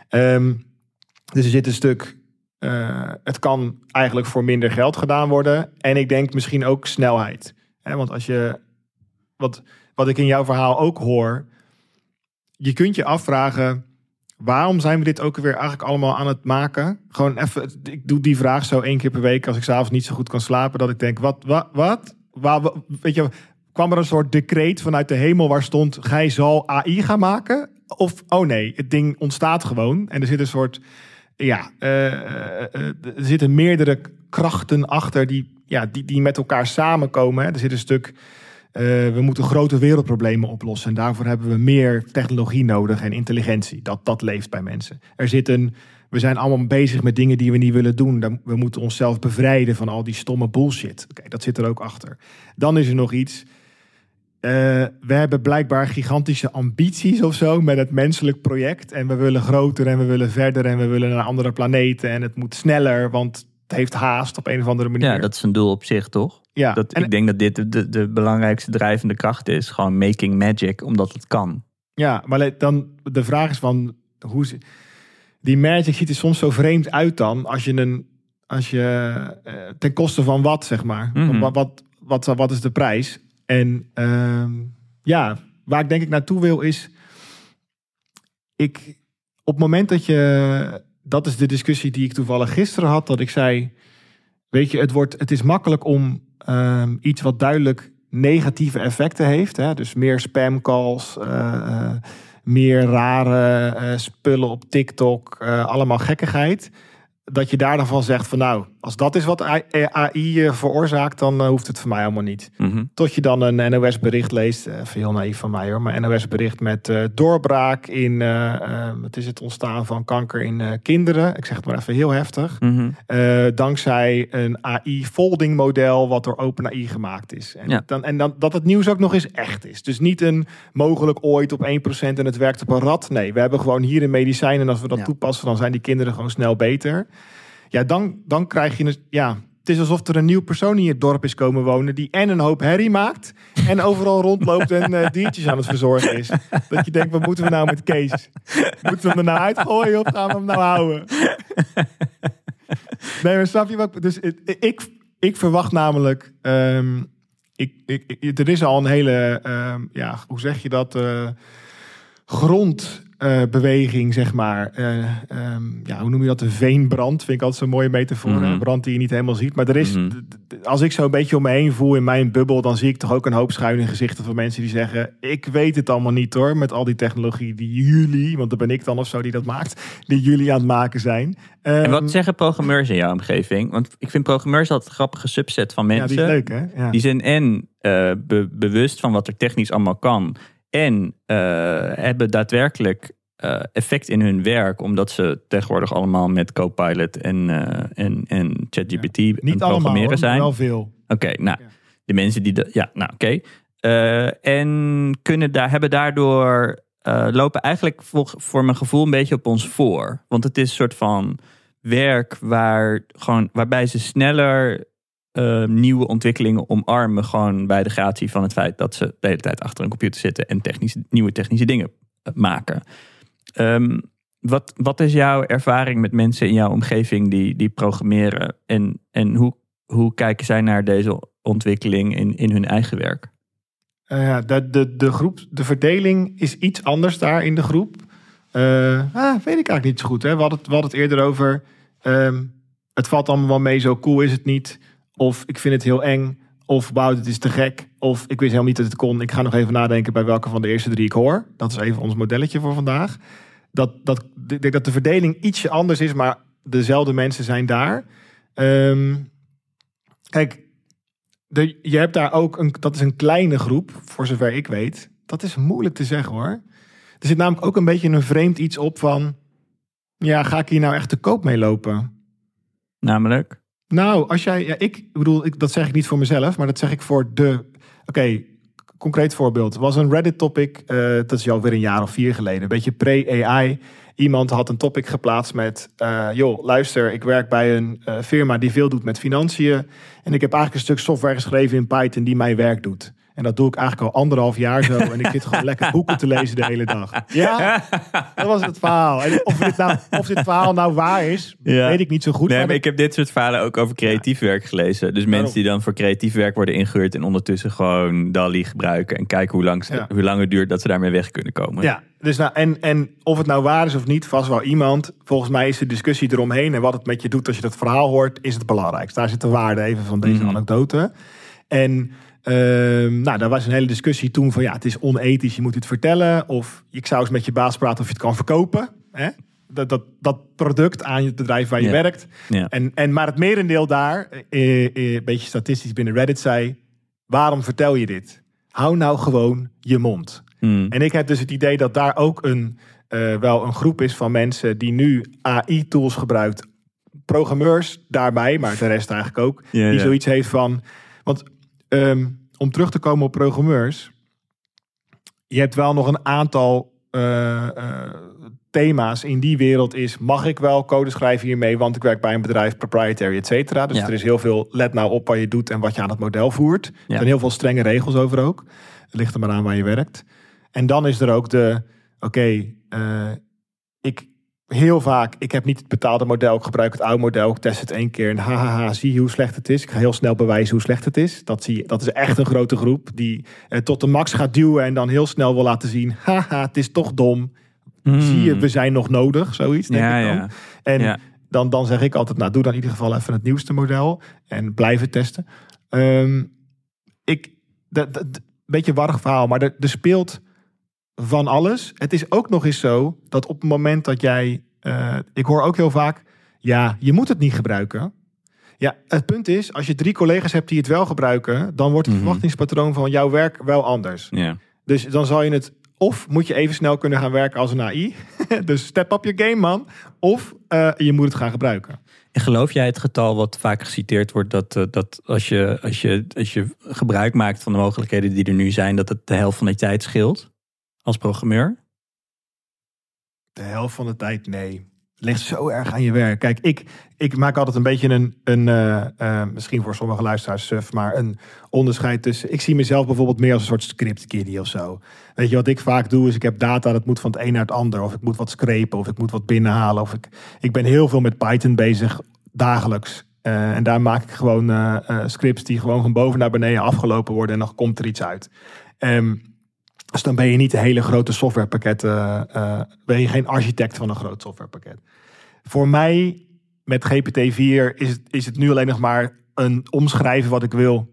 Ehm, dus er zit een stuk... Uh, het kan eigenlijk voor minder geld gedaan worden. En ik denk misschien ook snelheid want als je, wat, wat ik in jouw verhaal ook hoor, je kunt je afvragen, waarom zijn we dit ook weer eigenlijk allemaal aan het maken? Gewoon even, ik doe die vraag zo één keer per week als ik s'avonds niet zo goed kan slapen, dat ik denk, wat, wat, wat? Waar, weet je, kwam er een soort decreet vanuit de hemel waar stond, gij zal AI gaan maken? Of, oh nee, het ding ontstaat gewoon en er zit een soort, ja, uh, er zitten meerdere krachten achter die ja, die, die met elkaar samenkomen. Hè. Er zit een stuk. Uh, we moeten grote wereldproblemen oplossen. En daarvoor hebben we meer technologie nodig en intelligentie. Dat, dat leeft bij mensen. Er zit een. We zijn allemaal bezig met dingen die we niet willen doen. We moeten onszelf bevrijden van al die stomme bullshit. Oké, dat zit er ook achter. Dan is er nog iets. Uh, we hebben blijkbaar gigantische ambities of zo met het menselijk project. En we willen groter en we willen verder en we willen naar andere planeten. En het moet sneller, want heeft haast op een of andere manier. Ja, dat is een doel op zich, toch? Ja. Dat, en, ik denk dat dit de, de belangrijkste drijvende kracht is. Gewoon making magic, omdat het kan. Ja, maar dan de vraag is van hoe... die magic ziet er soms zo vreemd uit dan. Als je een, als je uh, ten koste van wat, zeg maar. Mhm. wat, wat, wat, wat is de prijs? En ehm, ja, waar ik denk ik naartoe wil is. Ik, op het moment dat je. Dat is de discussie die ik toevallig gisteren had. Dat ik zei. Weet je, het, wordt, het is makkelijk om ehm, iets wat duidelijk negatieve effecten heeft. Hè? Dus meer spamcalls, uh, meer rare uh, spullen op TikTok, allemaal gekkigheid dat je daar dan van zegt van nou, als dat is wat AI veroorzaakt, dan uh, hoeft het voor mij allemaal niet. Mm Tot je dan een NOS-bericht leest, uh, veel naïef van mij hoor, maar NOS-bericht met uh, doorbraak in, het is het ontstaan van kanker in kinderen. Ik zeg het maar even heel heftig. Mm -hmm. dankzij een AI-folding model wat door OpenAI gemaakt is. En, ja. dan, en dan, dat het nieuws ook nog eens echt is. Dus niet een mogelijk ooit op 1% en het werkt op een rat. Nee, we hebben gewoon hier een medicijn en als we dat ja. toepassen, dan zijn die kinderen gewoon snel beter. Ja, dan, dan krijg je een. Ja, het is alsof er een nieuw persoon in het dorp is komen wonen. die en een hoop herrie maakt. en overal rondloopt en uh, diertjes aan het verzorgen is. Dat je denkt: wat moeten we nou met Kees? Moeten we hem er nou uitgooien of gaan we hem nou houden? nee, maar snap je wat? Dus ik, ik verwacht namelijk. Um, ik, ik, ik, er is al een hele. Um, ja, hoe zeg je dat? Uh, grond uh, beweging, zeg maar. Uh, um, ja, hoe noem je dat? Een veenbrand. Vind ik altijd zo'n mooie metafoor. Mhm. Een brand die je niet helemaal ziet. Maar er is, Mhm. als ik zo een beetje om me heen voel in mijn bubbel, dan zie ik toch ook een hoop schuine gezichten van mensen die zeggen: Ik weet het allemaal niet hoor. Met al die technologie die jullie, want dat ben ik dan of zo die dat maakt, die jullie aan het maken zijn. En Ehm, wat zeggen programmeurs in jouw omgeving? Want ik vind programmeurs altijd een grappige subset van ja, mensen. die is leuk hè? Ja. Die zijn en eh, be- bewust van wat er technisch allemaal kan. En eh, hebben daadwerkelijk eh, effect in hun werk. Omdat ze tegenwoordig allemaal met Copilot en, eh, en, en ChatGPT het Niet allemaal, programmeren hoor, zijn. wel veel. Oké, nou, Ja. de mensen die... De, ja, nou, oké. Eh, en kunnen daar, hebben daardoor... eh, lopen eigenlijk voor, voor mijn gevoel een beetje op ons voor. Want het is een soort van werk waar, gewoon, waarbij ze sneller eh, nieuwe ontwikkelingen omarmen. Gewoon bij de gratie van het feit dat ze de hele tijd achter een computer zitten en technische, nieuwe technische dingen eh, maken. Ehm, wat, wat is jouw ervaring met mensen in jouw omgeving die, die programmeren? En, en hoe, hoe kijken zij naar deze ontwikkeling in, in hun eigen werk? Ja, de, de, de, groep, de verdeling is iets anders daar in de groep. Ah, weet ik eigenlijk niet zo goed. Hè? We, hadden het, het eerder over. ehm, het valt allemaal wel mee, zo cool is het niet. Of ik vind het heel eng. Of wauw, dit is te gek. Of ik wist helemaal niet dat het kon. Ik ga nog even nadenken bij welke van de eerste drie ik hoor. Dat is even ons modelletje voor vandaag. Dat, dat, ik denk dat de verdeling ietsje anders is, maar dezelfde mensen zijn daar. Ehm, kijk, de, je hebt daar ook een, dat is een kleine groep, voor zover ik weet. Dat is moeilijk te zeggen hoor. Er zit namelijk ook een beetje een vreemd iets op van, ja, ga ik hier nou echt te koop mee lopen? Namelijk? Nou, als jij, ja, ik bedoel, ik, dat zeg ik niet voor mezelf, maar dat zeg ik voor de. Oké, concreet voorbeeld. Was een Reddit-topic, eh, dat is al weer een jaar of vier geleden, een beetje pre-AI. Iemand had een topic geplaatst met: eh, joh, luister, ik werk bij een eh, firma die veel doet met financiën. En ik heb eigenlijk een stuk software geschreven in Python die mijn werk doet. En dat doe ik eigenlijk al anderhalf jaar zo. En ik zit gewoon lekker boeken te lezen de hele dag. Ja, dat was het verhaal. En of, dit nou, of dit verhaal nou waar is, Ja. weet ik niet zo goed. Nee, maar maar ik heb dit soort verhalen ook over creatief werk gelezen. Dus mensen die dan voor creatief werk worden ingehuurd en ondertussen gewoon DALI gebruiken en kijken hoe lang, ze- Ja. hoe lang het duurt dat ze daarmee weg kunnen komen. Ja, dus nou, en, en of het nou waar is of niet, vast wel iemand. Volgens mij is de discussie eromheen en wat het met je doet als je dat verhaal hoort, is het belangrijkste. Daar zit de waarde even van deze Mhm. anekdote. En ehm, nou, daar was een hele discussie toen van ja, het is onethisch, je moet het vertellen. Of ik zou eens met je baas praten of je het kan verkopen. Hè? Dat, dat, dat product aan het bedrijf waar je werkt. En, en, maar het merendeel daar, eh, eh, een beetje statistisch binnen Reddit, zei: waarom vertel je dit? Hou nou gewoon je mond. Hmm. En ik heb dus het idee dat daar ook een, eh, wel een groep is van mensen die nu AI-tools gebruikt. Programmeurs daarbij, maar de rest eigenlijk ook. Die zoiets heeft van. Want ehm, om terug te komen op programmeurs. Je hebt wel nog een aantal eh, eh, thema's in die wereld. Is mag ik wel code schrijven hiermee? Want ik werk bij een bedrijf, proprietary, et cetera. Dus Ja. er is heel veel. Let nou op wat je doet en wat je aan het model voert. Er Ja. zijn heel veel strenge regels over ook. Het ligt er maar aan waar je werkt. En dan is er ook de. Oké, eh, ik, heel vaak, ik heb niet het betaalde model, ik gebruik het oude model, ik test het één keer en hahaha, zie je hoe slecht het is. Ik ga heel snel bewijzen hoe slecht het is. Dat, zie je, dat is echt een grote groep die uh, tot de max gaat duwen en dan heel snel wil laten zien, haha, het is toch dom. Hmm. Zie je, we zijn nog nodig, zoiets denk ja, ik dan. Ja. En Dan, dan zeg ik altijd, nou doe dan in ieder geval even het nieuwste model en blijven testen. Um, ik, een beetje warrig verhaal, maar er, er speelt van alles. Het is ook nog eens zo dat op het moment dat jij. Uh, ik hoor ook heel vaak. Ja, je moet het niet gebruiken. Ja, het punt is, als je drie collega's hebt die het wel gebruiken, dan wordt het mhm. verwachtingspatroon van jouw werk wel anders. Ja. Dus dan zal je het, of moet je even snel kunnen gaan werken als een AI. dus step up je game, man. Of uh, je moet het gaan gebruiken. En geloof jij het getal wat vaak geciteerd wordt, dat, uh, dat als, je, als, je, als je gebruik maakt van de mogelijkheden die er nu zijn, dat het de helft van de tijd scheelt? Als programmeur? De helft van de tijd nee. Het ligt zo erg aan je werk. Kijk, ik, ik maak altijd een beetje een, een uh, uh, misschien voor sommige luisteraars suf, maar een onderscheid tussen. Ik zie mezelf bijvoorbeeld meer als een soort script kiddie of zo. Weet je wat ik vaak doe is ik heb data dat moet van het een naar het ander, of ik moet wat scrapen, of ik moet wat binnenhalen, of ik, ik ben heel veel met Python bezig dagelijks. Uh, en daar maak ik gewoon scripts die gewoon van boven naar beneden afgelopen worden en dan komt er iets uit. Um, dus dan ben je niet een hele grote softwarepakket, uh, ben je geen architect van een groot softwarepakket. Voor mij met GPT-4 is het, is het nu alleen nog maar een omschrijven wat ik wil.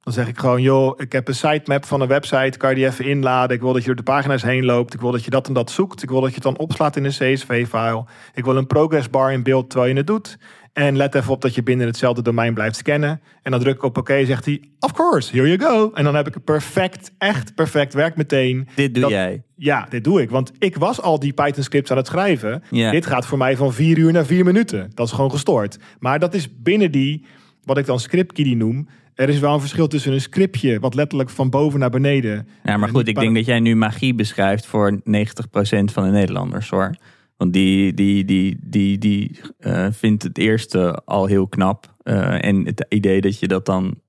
Dan zeg ik gewoon, joh, ik heb een sitemap van een website, kan je die even inladen? Ik wil dat je door de pagina's heen loopt. Ik wil dat je dat en dat zoekt. Ik wil dat je het dan opslaat in een CSV-file. Ik wil een progress bar in beeld terwijl je het doet. En let even op dat je binnen hetzelfde domein blijft scannen. En dan druk ik op oké, zegt hij, of course, here you go. En dan heb ik een perfect, echt perfect werk meteen. Dit doe jij? Ja, dit doe ik. Want ik was al die Python scripts aan het schrijven. Dit gaat voor mij van vier uur naar vier minuten. Dat is gewoon gestoord. Maar dat is binnen die, wat ik dan script kiddie noem. Er is wel een verschil tussen een scriptje, wat letterlijk van boven naar beneden. Ja, maar goed, ik denk dat jij nu magie beschrijft voor 90% van de Nederlanders hoor. Want die, die, die, die, die uh, vindt het eerste al heel knap. Uh, en het idee dat je dat dan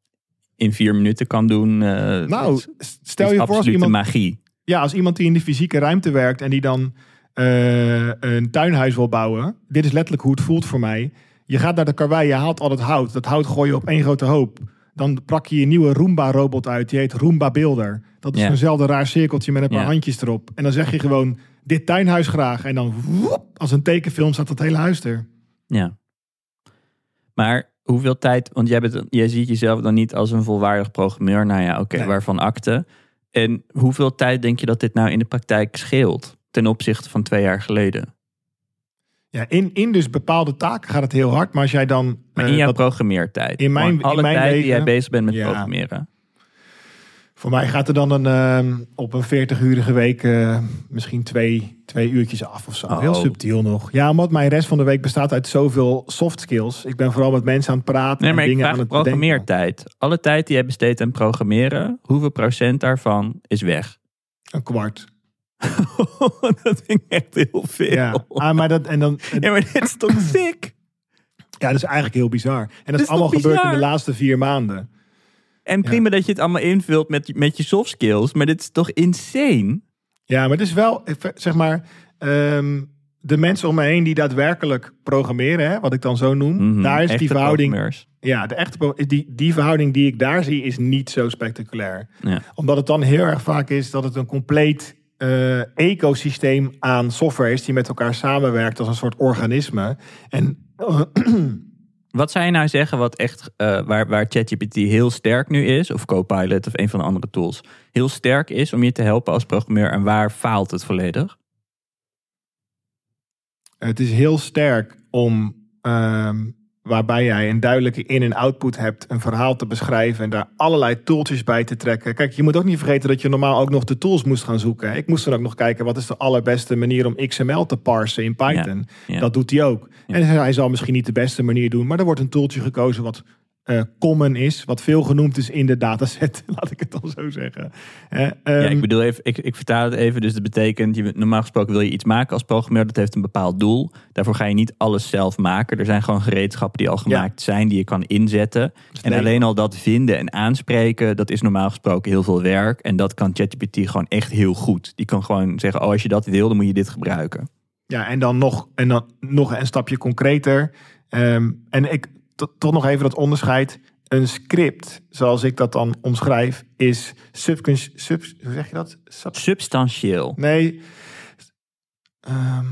in vier minuten kan doen. Uh, nou, stel je voor als iemand. magie. Ja, als iemand die in de fysieke ruimte werkt en die dan een tuinhuis wil bouwen. Dit is letterlijk hoe het voelt voor mij. Je gaat naar de karwei, je haalt al het hout. Dat hout gooi je op één grote hoop. Dan prak je een nieuwe Roomba-robot uit. Die heet Roomba Builder. Dat is eenzelfde raar cirkeltje met een paar handjes erop. En dan zeg je gewoon dit tuinhuis graag. En dan als een tekenfilm staat dat hele huis er. Ja. Maar hoeveel tijd, want jij, bent, jij ziet jezelf dan niet als een volwaardig programmeur. Nou ja, oké, waarvan akte. En hoeveel tijd denk je dat dit nou in de praktijk scheelt ten opzichte van twee jaar geleden? Ja, in, in dus bepaalde taken gaat het heel hard. Maar als jij dan. Maar in uh, jouw programmeertijd. In mijn, alle in mijn tijd die jij bezig bent met programmeren. Voor mij gaat er dan een, uh, op een 40-urige week uh, misschien twee, twee uurtjes af of zo. Oh. Heel subtiel nog. Ja, omdat mijn rest van de week bestaat uit zoveel soft skills. Ik ben vooral met mensen aan het praten nee, maar en dingen aan het programmeertijd. Alle tijd die je besteedt aan programmeren, hoeveel procent daarvan is weg? Een kwart. dat vind ik echt heel veel. Ja, ah, maar dat, en dan, ja, maar dit is toch sick? Ja, dat is eigenlijk heel bizar. En dat, dat is allemaal gebeurd in de laatste vier maanden. En prima dat je het allemaal invult met, met je soft skills, maar dit is toch insane? Ja, maar het is wel, zeg maar, um, de mensen om me heen die daadwerkelijk programmeren, hè, wat ik dan zo noem, mm daar is die verhouding. Ja, de echte, die, die verhouding die ik daar zie is niet zo spectaculair. Ja. Omdat het dan heel erg vaak is dat het een compleet uh, ecosysteem aan software is die met elkaar samenwerkt als een soort organisme. En uh, Wat zou je nou zeggen wat echt, uh, waar, waar ChatGPT heel sterk nu is, of Copilot of een van de andere tools, heel sterk is om je te helpen als programmeur en waar faalt het volledig? Het is heel sterk om um, waarbij jij een duidelijke in- en output hebt, een verhaal te beschrijven en daar allerlei tooltjes bij te trekken. Kijk, je moet ook niet vergeten dat je normaal ook nog de tools moest gaan zoeken. Ik moest dan ook nog kijken wat is de allerbeste manier om XML te parsen in Python. Dat doet hij ook. En hij zal misschien niet de beste manier doen, maar er wordt een tooltje gekozen wat uh, common is, wat veel genoemd is in de dataset, laat ik het dan zo zeggen. Uh, um, ja, ik bedoel even, ik, ik vertaal het even, dus dat betekent, je, normaal gesproken wil je iets maken als programmeur, dat heeft een bepaald doel. Daarvoor ga je niet alles zelf maken. Er zijn gewoon gereedschappen die al gemaakt zijn, die je kan inzetten. en alleen al dat vinden en aanspreken, dat is normaal gesproken heel veel werk. En dat kan ChatGPT gewoon echt heel goed. Die kan gewoon zeggen, oh als je dat wil, dan moet je dit gebruiken. Ja, en dan nog, en dan nog een stapje concreter. Ehm, en ik toch nog even dat onderscheid. Een script, zoals ik dat dan omschrijf, is sub, sub hoe zeg je dat? Substantieel. Nee. Ehm,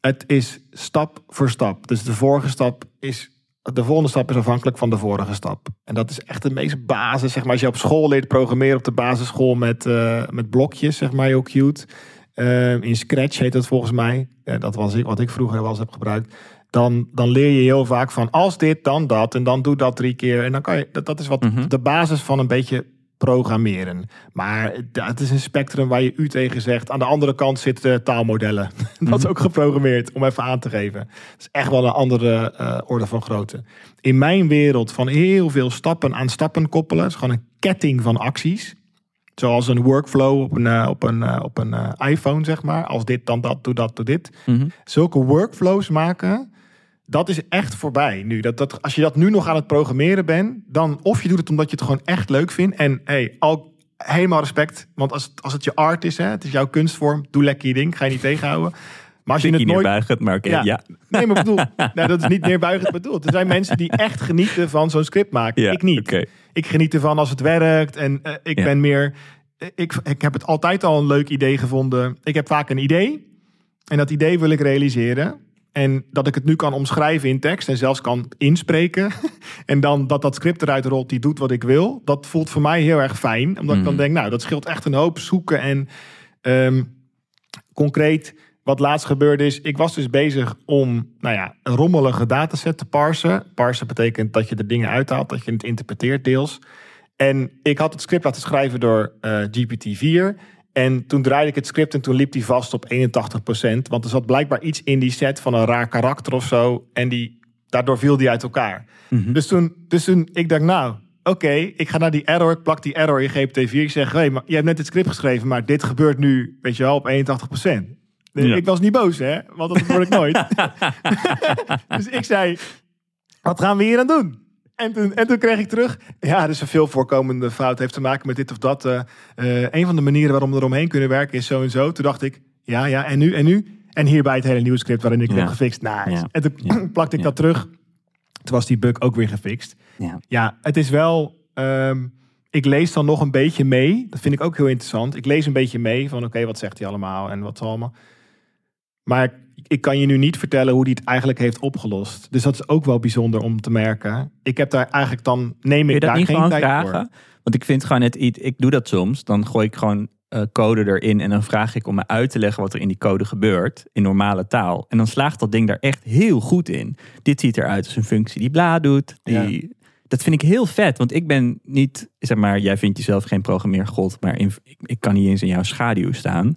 het is stap voor stap. Dus de vorige stap is. De volgende stap is afhankelijk van de vorige stap. En dat is echt de meest basis. Zeg maar, als je op school leert programmeren op de basisschool met, uh, met blokjes, zeg maar, heel cute. Uh, in Scratch heet dat volgens mij. Uh, dat was ik, wat ik vroeger wel eens heb gebruikt dan, dan leer je heel vaak van als dit, dan dat. En dan doe dat drie keer. En dan kan je, dat, dat is wat mhm. de basis van een beetje programmeren. Maar het is een spectrum waar je u tegen zegt. Aan de andere kant zitten taalmodellen. dat is mhm. ook geprogrammeerd, om even aan te geven. Het is echt wel een andere uh, orde van grootte. In mijn wereld van heel veel stappen aan stappen koppelen. is gewoon een ketting van acties. Zoals een workflow op een, uh, op een, uh, op een iPhone, zeg maar. Als dit, dan dat, doe dat, doe dit. Mm Zulke workflows maken dat is echt voorbij nu. Dat, dat, als je dat nu nog aan het programmeren bent, dan of je doet het omdat je het gewoon echt leuk vindt. En hey, al helemaal respect. Want als het, als het je art is, hè, het is jouw kunstvorm, doe lekker je ding, ga je niet tegenhouden. Maar als je het nooit... maar oké, ja. Nee, maar bedoel, nee, dat is niet neerbuigend bedoeld. Er zijn mensen die echt genieten van zo'n script maken. ik niet. Ik geniet ervan als het werkt en uh, ik ben meer... Ik, ik heb het altijd al een leuk idee gevonden. Ik heb vaak een idee en dat idee wil ik realiseren. En dat ik het nu kan omschrijven in tekst en zelfs kan inspreken. en dan dat dat script eruit rolt die doet wat ik wil. Dat voelt voor mij heel erg fijn. Omdat ik dan mhm. denk, nou, dat scheelt echt een hoop zoeken. En um, concreet, wat laatst gebeurde is, ik was dus bezig om, nou ja, een rommelige dataset te parsen. Parsen betekent dat je de dingen uithaalt, dat je het interpreteert deels. En ik had het script laten schrijven door uh, eh, GPT-4. En toen draaide ik het script en toen liep die vast op 81%. Want er zat blijkbaar iets in die set van een raar karakter of zo. En die, daardoor viel die uit elkaar. Mhm. dus, toen, dus toen, ik dacht, nou, oké, ik ga naar die error. Ik plak die error in GPT-4. Ik zeg, hé, hey, maar je hebt net het script geschreven, maar dit gebeurt nu, weet je wel, op 81%. Ik was niet boos, hè? Want dat word ik nooit. dus ik zei, wat gaan we hier aan doen? En toen, en toen kreeg ik terug, ja, dus een veel voorkomende fout heeft te maken met dit of dat. Uh, een van de manieren waarom we eromheen kunnen werken is zo en zo. Toen dacht ik, ja, ja, en nu, en nu? En hierbij het hele nieuwe script waarin ik ja. heb gefixt. Nice. En toen plakte ik dat terug. Toen was die bug ook weer gefixt. Ja, ja het is wel... Um, ik lees dan nog een beetje mee. Dat vind ik ook heel interessant. Ik lees een beetje mee van oké, wat zegt hij allemaal en wat allemaal. Maar ik kan je nu niet vertellen hoe hij het eigenlijk heeft opgelost. Dus dat is ook wel bijzonder om te merken. Ik heb daar eigenlijk dan, neem ik daar geen tijd vragen? voor. Want ik vind gewoon het iets, ik doe dat soms. Dan gooi ik gewoon uh, code erin en dan vraag ik om me uit te leggen wat er in die code gebeurt in normale taal. En dan slaagt dat ding daar echt heel goed in. Dit ziet eruit als een functie die bla doet. Die, Dat vind ik heel vet, want ik ben niet, zeg maar, jij vindt jezelf geen programmeergod, maar in, ik, ik kan niet eens in jouw schaduw staan.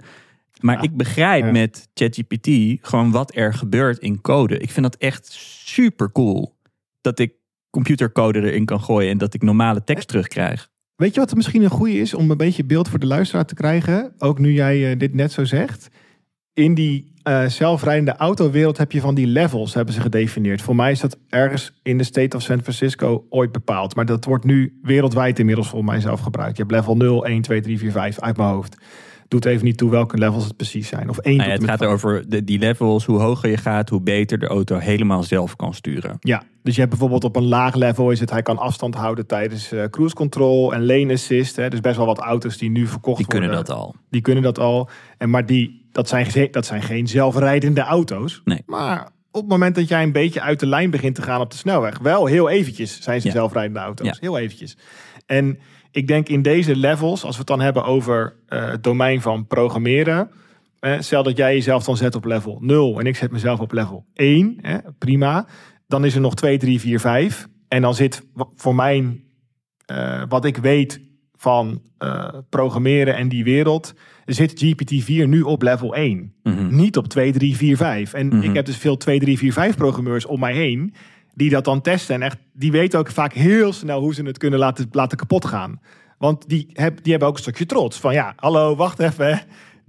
Maar ik begrijp met ChatGPT gewoon wat er gebeurt in code. Ik vind dat echt super cool. Dat ik computercode erin kan gooien en dat ik normale tekst terugkrijg. Weet je wat er misschien een goede is om een beetje beeld voor de luisteraar te krijgen? Ook nu jij uh, dit net zo zegt. In die uh, zelfrijdende autowereld heb je van die levels, hebben ze gedefinieerd. Voor mij is dat ergens in de state of San Francisco ooit bepaald. Maar dat wordt nu wereldwijd inmiddels volgens mij zelf gebruikt. Je hebt level 0, 1, 2, 3, 4, 5 uit mijn hoofd doet even niet toe welke levels het precies zijn. Of één. Nou ja, het gaat over de, die levels. Hoe hoger je gaat, hoe beter de auto helemaal zelf kan sturen. Ja, dus je hebt bijvoorbeeld op een laag level is het hij kan afstand houden tijdens uh, cruise control en lane assist. Hè. Dus best wel wat auto's die nu verkocht die worden. Die kunnen dat al. Die kunnen dat al. En maar die, dat zijn, dat zijn geen zelfrijdende auto's. Nee. Maar op het moment dat jij een beetje uit de lijn begint te gaan op de snelweg, wel heel eventjes zijn ze zelfrijdende auto's. Ja. Heel eventjes. En ik denk in deze levels, als we het dan hebben over uh, het domein van programmeren. Eh, stel dat jij jezelf dan zet op level 0 en ik zet mezelf op level 1. Eh, prima. Dan is er nog 2, 3, 4, 5. En dan zit voor mijn, uh, wat ik weet van uh, programmeren en die wereld, zit GPT-4 nu op level 1. Mm -hmm. Niet op 2, 3, 4, 5. En mm -hmm. ik heb dus veel 2, 3, 4, 5 programmeurs om mij heen die dat dan testen. En echt, die weten ook vaak heel snel hoe ze het kunnen laten, laten kapot gaan. Want die, heb, die hebben ook een stukje trots. Van ja, hallo, wacht even.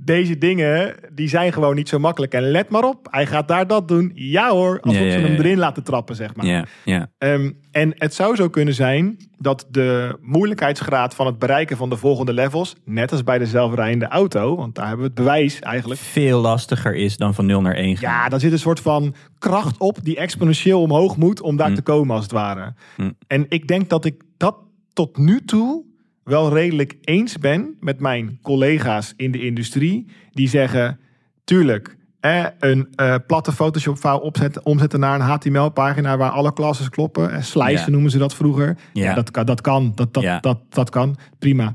Deze dingen, die zijn gewoon niet zo makkelijk. En let maar op, hij gaat daar dat doen. Ja hoor, alsof ze hem erin laten trappen, zeg maar. Ja, ja. Ehm, en het zou zo kunnen zijn dat de moeilijkheidsgraad van het bereiken van de volgende levels, net als bij de zelfrijdende auto, want daar hebben we het bewijs eigenlijk. Veel lastiger is dan van 0 naar 1 gaan. Ja, daar zit een soort van kracht op die exponentieel omhoog moet om daar hm. te komen als het ware. Hm. En ik denk dat ik dat tot nu toe wel redelijk eens ben met mijn collega's in de industrie. Die zeggen, tuurlijk, eh, een uh, platte Photoshop-file opzetten, omzetten naar een HTML-pagina waar alle klassen kloppen. Eh, slicen noemen ze dat vroeger. Ja, dat, kan, dat kan. Dat, dat, dat, dat kan. Prima.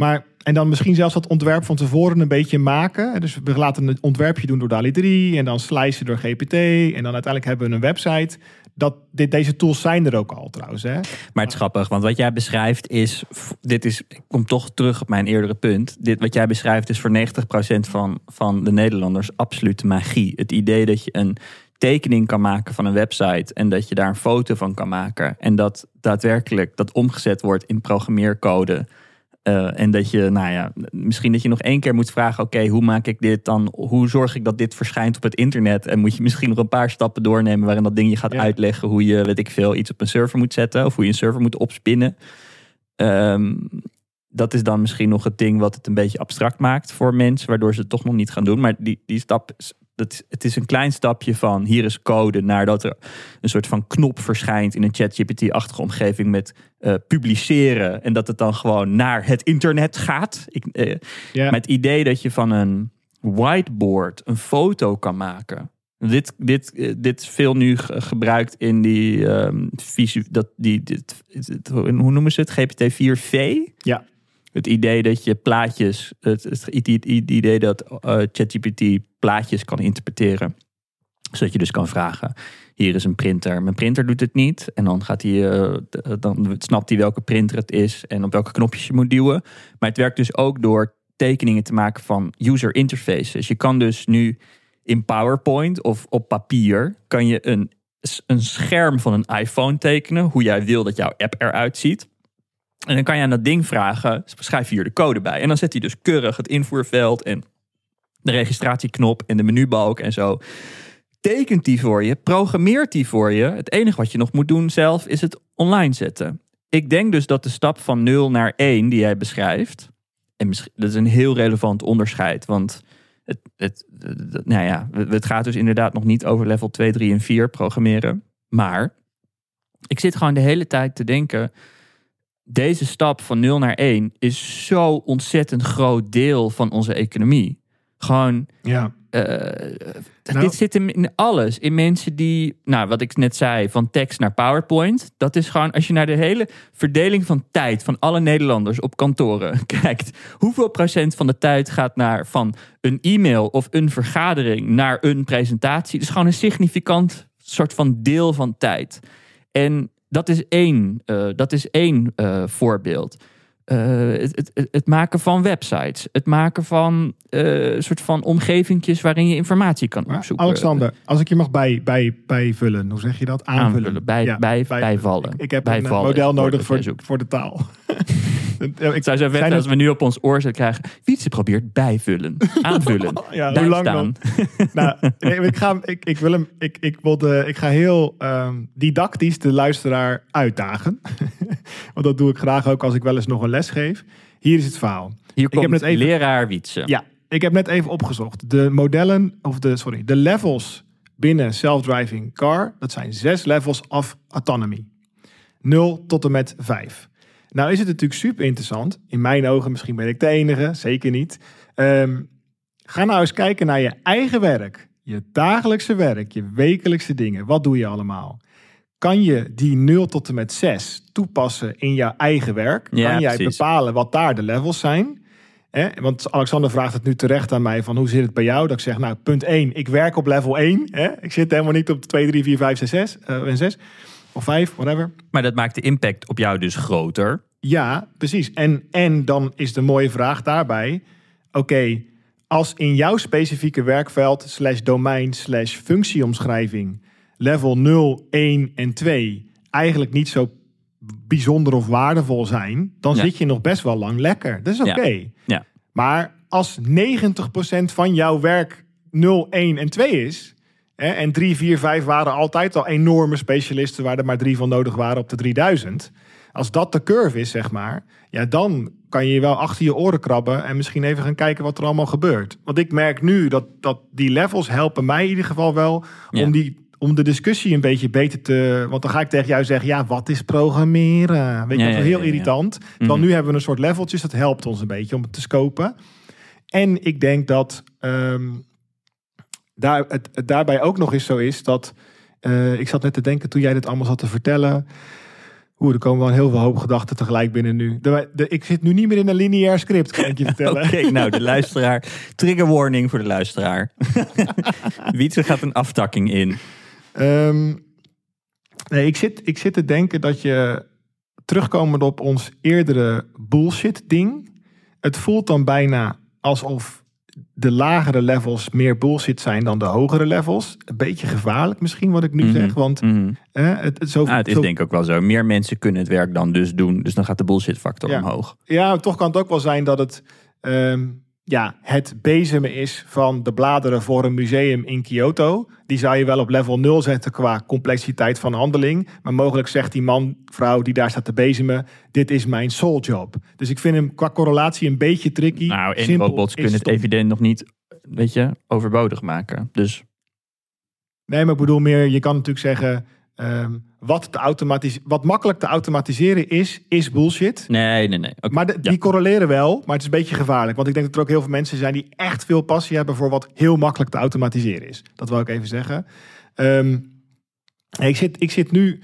Maar en dan misschien zelfs dat ontwerp van tevoren een beetje maken. Dus we laten een ontwerpje doen door DALI 3 en dan slicen door GPT. En dan uiteindelijk hebben we een website dat dit, deze tools zijn er ook al trouwens. Hè? Maar het is grappig, want wat jij beschrijft is, dit is, ik kom toch terug op mijn eerdere punt. Dit wat jij beschrijft is voor 90% van, van de Nederlanders absolute magie. Het idee dat je een tekening kan maken van een website en dat je daar een foto van kan maken. En dat daadwerkelijk dat omgezet wordt in programmeercode uh, en dat je, nou ja, misschien dat je nog één keer moet vragen: oké, hoe maak ik dit dan? Hoe zorg ik dat dit verschijnt op het internet? En moet je misschien nog een paar stappen doornemen waarin dat ding je gaat uitleggen hoe je, weet ik veel, iets op een server moet zetten of hoe je een server moet opspinnen. Um, dat is dan misschien nog het ding wat het een beetje abstract maakt voor mensen, waardoor ze het toch nog niet gaan doen. Maar die, die stap dat, het is een klein stapje van hier is code naar dat er een soort van knop verschijnt in een ChatGPT-achtige omgeving met uh, publiceren en dat het dan gewoon naar het internet gaat. Ik, uh, Met het idee dat je van een whiteboard een foto kan maken. Dit, dit, uh, dit is veel nu gebruikt in die um, visu, dat die, dit, hoe noemen ze het? GPT-4V. Ja. Het idee dat je plaatjes, het, idee dat uh, ChatGPT plaatjes kan interpreteren. Zodat je dus kan vragen: hier is een printer. Mijn printer doet het niet. En dan, gaat hij, uh, dan snapt hij welke printer het is en op welke knopjes je moet duwen. Maar het werkt dus ook door tekeningen te maken van user interfaces. Je kan dus nu in PowerPoint of op papier kan je een, een scherm van een iPhone tekenen, hoe jij wil dat jouw app eruit ziet. En dan kan je aan dat ding vragen, schrijf hier de code bij. En dan zet hij dus keurig het invoerveld en de registratieknop en de menubalk en zo. Tekent die voor je, programmeert die voor je. Het enige wat je nog moet doen zelf is het online zetten. Ik denk dus dat de stap van 0 naar 1 die jij beschrijft, en dat is een heel relevant onderscheid, want het, het, nou ja, het gaat dus inderdaad nog niet over level 2, 3 en 4 programmeren. Maar ik zit gewoon de hele tijd te denken deze stap van 0 naar 1 is zo ontzettend groot deel van onze economie. Gewoon. Ja. Uh, nou. Dit zit in alles. In mensen die, nou, wat ik net zei, van tekst naar PowerPoint. Dat is gewoon, als je naar de hele verdeling van tijd van alle Nederlanders op kantoren kijkt. Hoeveel procent van de tijd gaat naar van een e-mail of een vergadering naar een presentatie? Dat is gewoon een significant soort van deel van tijd. En dat is één, uh, dat is één uh, voorbeeld. Uh, het, het, het, maken van websites. Het maken van een soort van omgevingjes waarin je informatie kan opzoeken. Alexander, als ik je mag bij, bij, bijvullen, hoe zeg je dat? Aanvullen. Aanvullen bij, ja, bij, bijvallen. Ik, ik heb een model nodig voor, voor de taal. ik zou zo vet als we nu op ons oor zullen krijgen. Wietse probeert bijvullen, aanvullen. ja, hoe lang staan. nou, ik, ga, ik, ik, wil hem, ik, ik, wil de, ik ga heel um, didactisch de luisteraar uitdagen. Want dat doe ik graag ook als ik wel eens nog een les geef. Hier is het verhaal. Hier ik komt heb net even, leraar Wietse. Ja, ik heb net even opgezocht. De modellen, of de, sorry, de levels binnen self-driving car, dat zijn zes levels of autonomy. 0 tot en met 5. Nou is het natuurlijk super interessant. In mijn ogen, misschien ben ik de enige, zeker niet. Um, ga nou eens kijken naar je eigen werk. Je dagelijkse werk, je wekelijkse dingen. Wat doe je allemaal? Kan je die 0 tot en met 6 toepassen in jouw eigen werk? Ja, kan jij bepalen wat daar de levels zijn? Want Alexander vraagt het nu terecht aan mij van hoe zit het bij jou? Dat ik zeg, nou, punt 1, ik werk op level 1. Ik zit helemaal niet op 2, 3, 4, 5, 6, 6 uh, en 6 of vijf, whatever. Maar dat maakt de impact op jou dus groter. Ja, precies. En, en dan is de mooie vraag daarbij: oké, als in jouw specifieke werkveld, slash domein, slash functieomschrijving, level 0, 1 en 2 eigenlijk niet zo bijzonder of waardevol zijn, dan zit je nog best wel lang lekker. Dat is oké. Ja. Maar als 90% van jouw werk 0, 1 en 2 is. Hè, en 3, 4, 5 waren altijd al enorme specialisten waar er maar drie van nodig waren op de 3000. Als dat de curve is, zeg maar, ja, dan kan je je wel achter je oren krabben en misschien even gaan kijken wat er allemaal gebeurt. Want ik merk nu dat, dat die levels helpen mij in ieder geval wel om, die, om de discussie een beetje beter te. Want dan ga ik tegen jou zeggen: ja, wat is programmeren? Weet je, dat is heel irritant. Dan mhm. nu hebben we een soort leveltjes, dat helpt ons een beetje om het te scopen. En ik denk dat um, daar, het, het, daarbij ook nog eens zo is dat. Uh, ik zat net te denken toen jij dit allemaal zat te vertellen. Oeh, er komen wel heel veel hoop gedachten tegelijk binnen nu. De, de, ik zit nu niet meer in een lineair script, kan ik je vertellen. Oké, nou, de luisteraar. Trigger warning voor de luisteraar. Wietse gaat een aftakking in. Um, nee, ik zit, ik zit te denken dat je, terugkomend op ons eerdere bullshit ding, het voelt dan bijna alsof de lagere levels meer bullshit zijn dan de hogere levels. Een beetje gevaarlijk misschien wat ik nu mhm. zeg. Want mm het, het, zo, het is denk ik ook wel zo. Meer mensen kunnen het werk dan dus doen. Dus dan gaat de bullshit factor omhoog. Ja, toch kan het ook wel zijn dat het... Ehm, ja, het bezemen is van de bladeren voor een museum in Kyoto. Die zou je wel op level 0 zetten qua complexiteit van handeling. Maar mogelijk zegt die man, vrouw die daar staat te bezemen, dit is mijn soul job. Dus ik vind hem qua correlatie een beetje tricky. Nou, en robots kunnen het evident nog niet, weet je, overbodig maken. Dus... Nee, maar ik bedoel meer, je kan natuurlijk zeggen... Ehm, wat, te automatis wat makkelijk te automatiseren is, is bullshit. Nee, nee, nee. maar die correleren wel, maar het is een beetje gevaarlijk. Want ik denk dat er ook heel veel mensen zijn die echt veel passie hebben voor wat heel makkelijk te automatiseren is. Dat wil ik even zeggen. Ehm, ik, zit, ik zit nu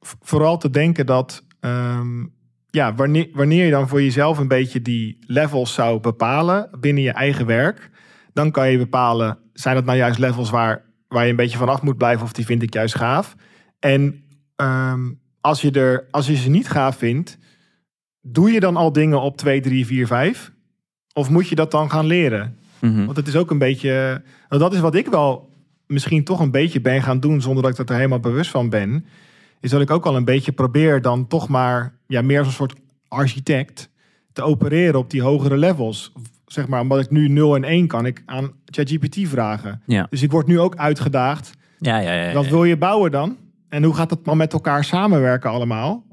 vooral te denken dat ehm, ja, wanneer, wanneer je dan voor jezelf een beetje die levels zou bepalen binnen je eigen werk, dan kan je bepalen, zijn dat nou juist levels waar, waar je een beetje vanaf moet blijven of die vind ik juist gaaf. En Ehm, als, je er, als je ze niet gaaf vindt, doe je dan al dingen op 2, 3, 4, 5? Of moet je dat dan gaan leren? Mhm. Want het is ook een beetje. Nou, dat is wat ik wel misschien toch een beetje ben gaan doen zonder dat ik er helemaal bewust van ben. Is dat ik ook al een beetje probeer dan toch maar ja, meer als een soort architect te opereren op die hogere levels. Zeg maar, omdat ik nu 0 en 1 kan ik aan ChatGPT vragen. Ja. Dus ik word nu ook uitgedaagd. Ja, ja, ja, ja, Wat wil je bouwen dan? En hoe gaat het dan met elkaar samenwerken allemaal?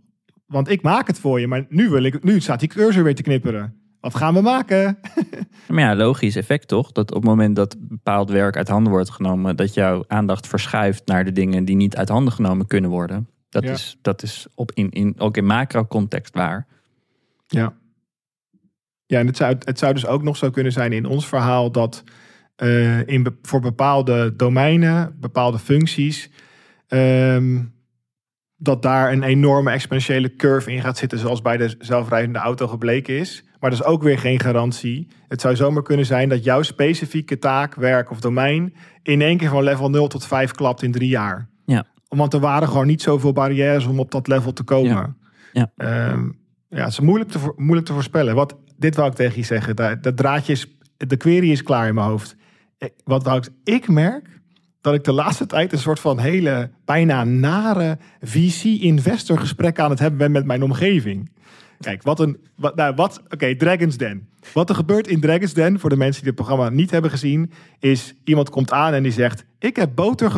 Want ik maak het voor je, maar nu, wil ik, nu staat die cursor weer te knipperen. Wat gaan we maken? maar ja, logisch effect toch? Dat op het moment dat bepaald werk uit handen wordt genomen, dat jouw aandacht verschuift naar de dingen die niet uit handen genomen kunnen worden. Dat is, dat is op in, in, ook in macro-context waar. Ja. Ja, en het zou, het zou dus ook nog zo kunnen zijn in ons verhaal dat uh, in, voor bepaalde domeinen, bepaalde functies, Ehm, dat daar een enorme exponentiële curve in gaat zitten, zoals bij de zelfrijdende auto gebleken is. Maar dat is ook weer geen garantie. Het zou zomaar kunnen zijn dat jouw specifieke taak, werk of domein in één keer van level 0 tot 5 klapt in drie jaar. Ja. Want er waren gewoon niet zoveel barrières om op dat level te komen. Ja, ja. Um, ja het is moeilijk te, moeilijk te voorspellen. Wat, dit wou ik tegen je zeggen. Dat draadje is, de query is klaar in mijn hoofd. Wat wou ik, ik merk dat ik de laatste tijd een soort van hele bijna nare VC-investor gesprek aan het hebben ben met mijn omgeving. Kijk, wat een. Wat, nou, wat, Oké, Dragon's Den. Wat er gebeurt in Dragon's Den, voor de mensen die het programma niet hebben gezien, is iemand komt aan en die zegt: Ik heb boter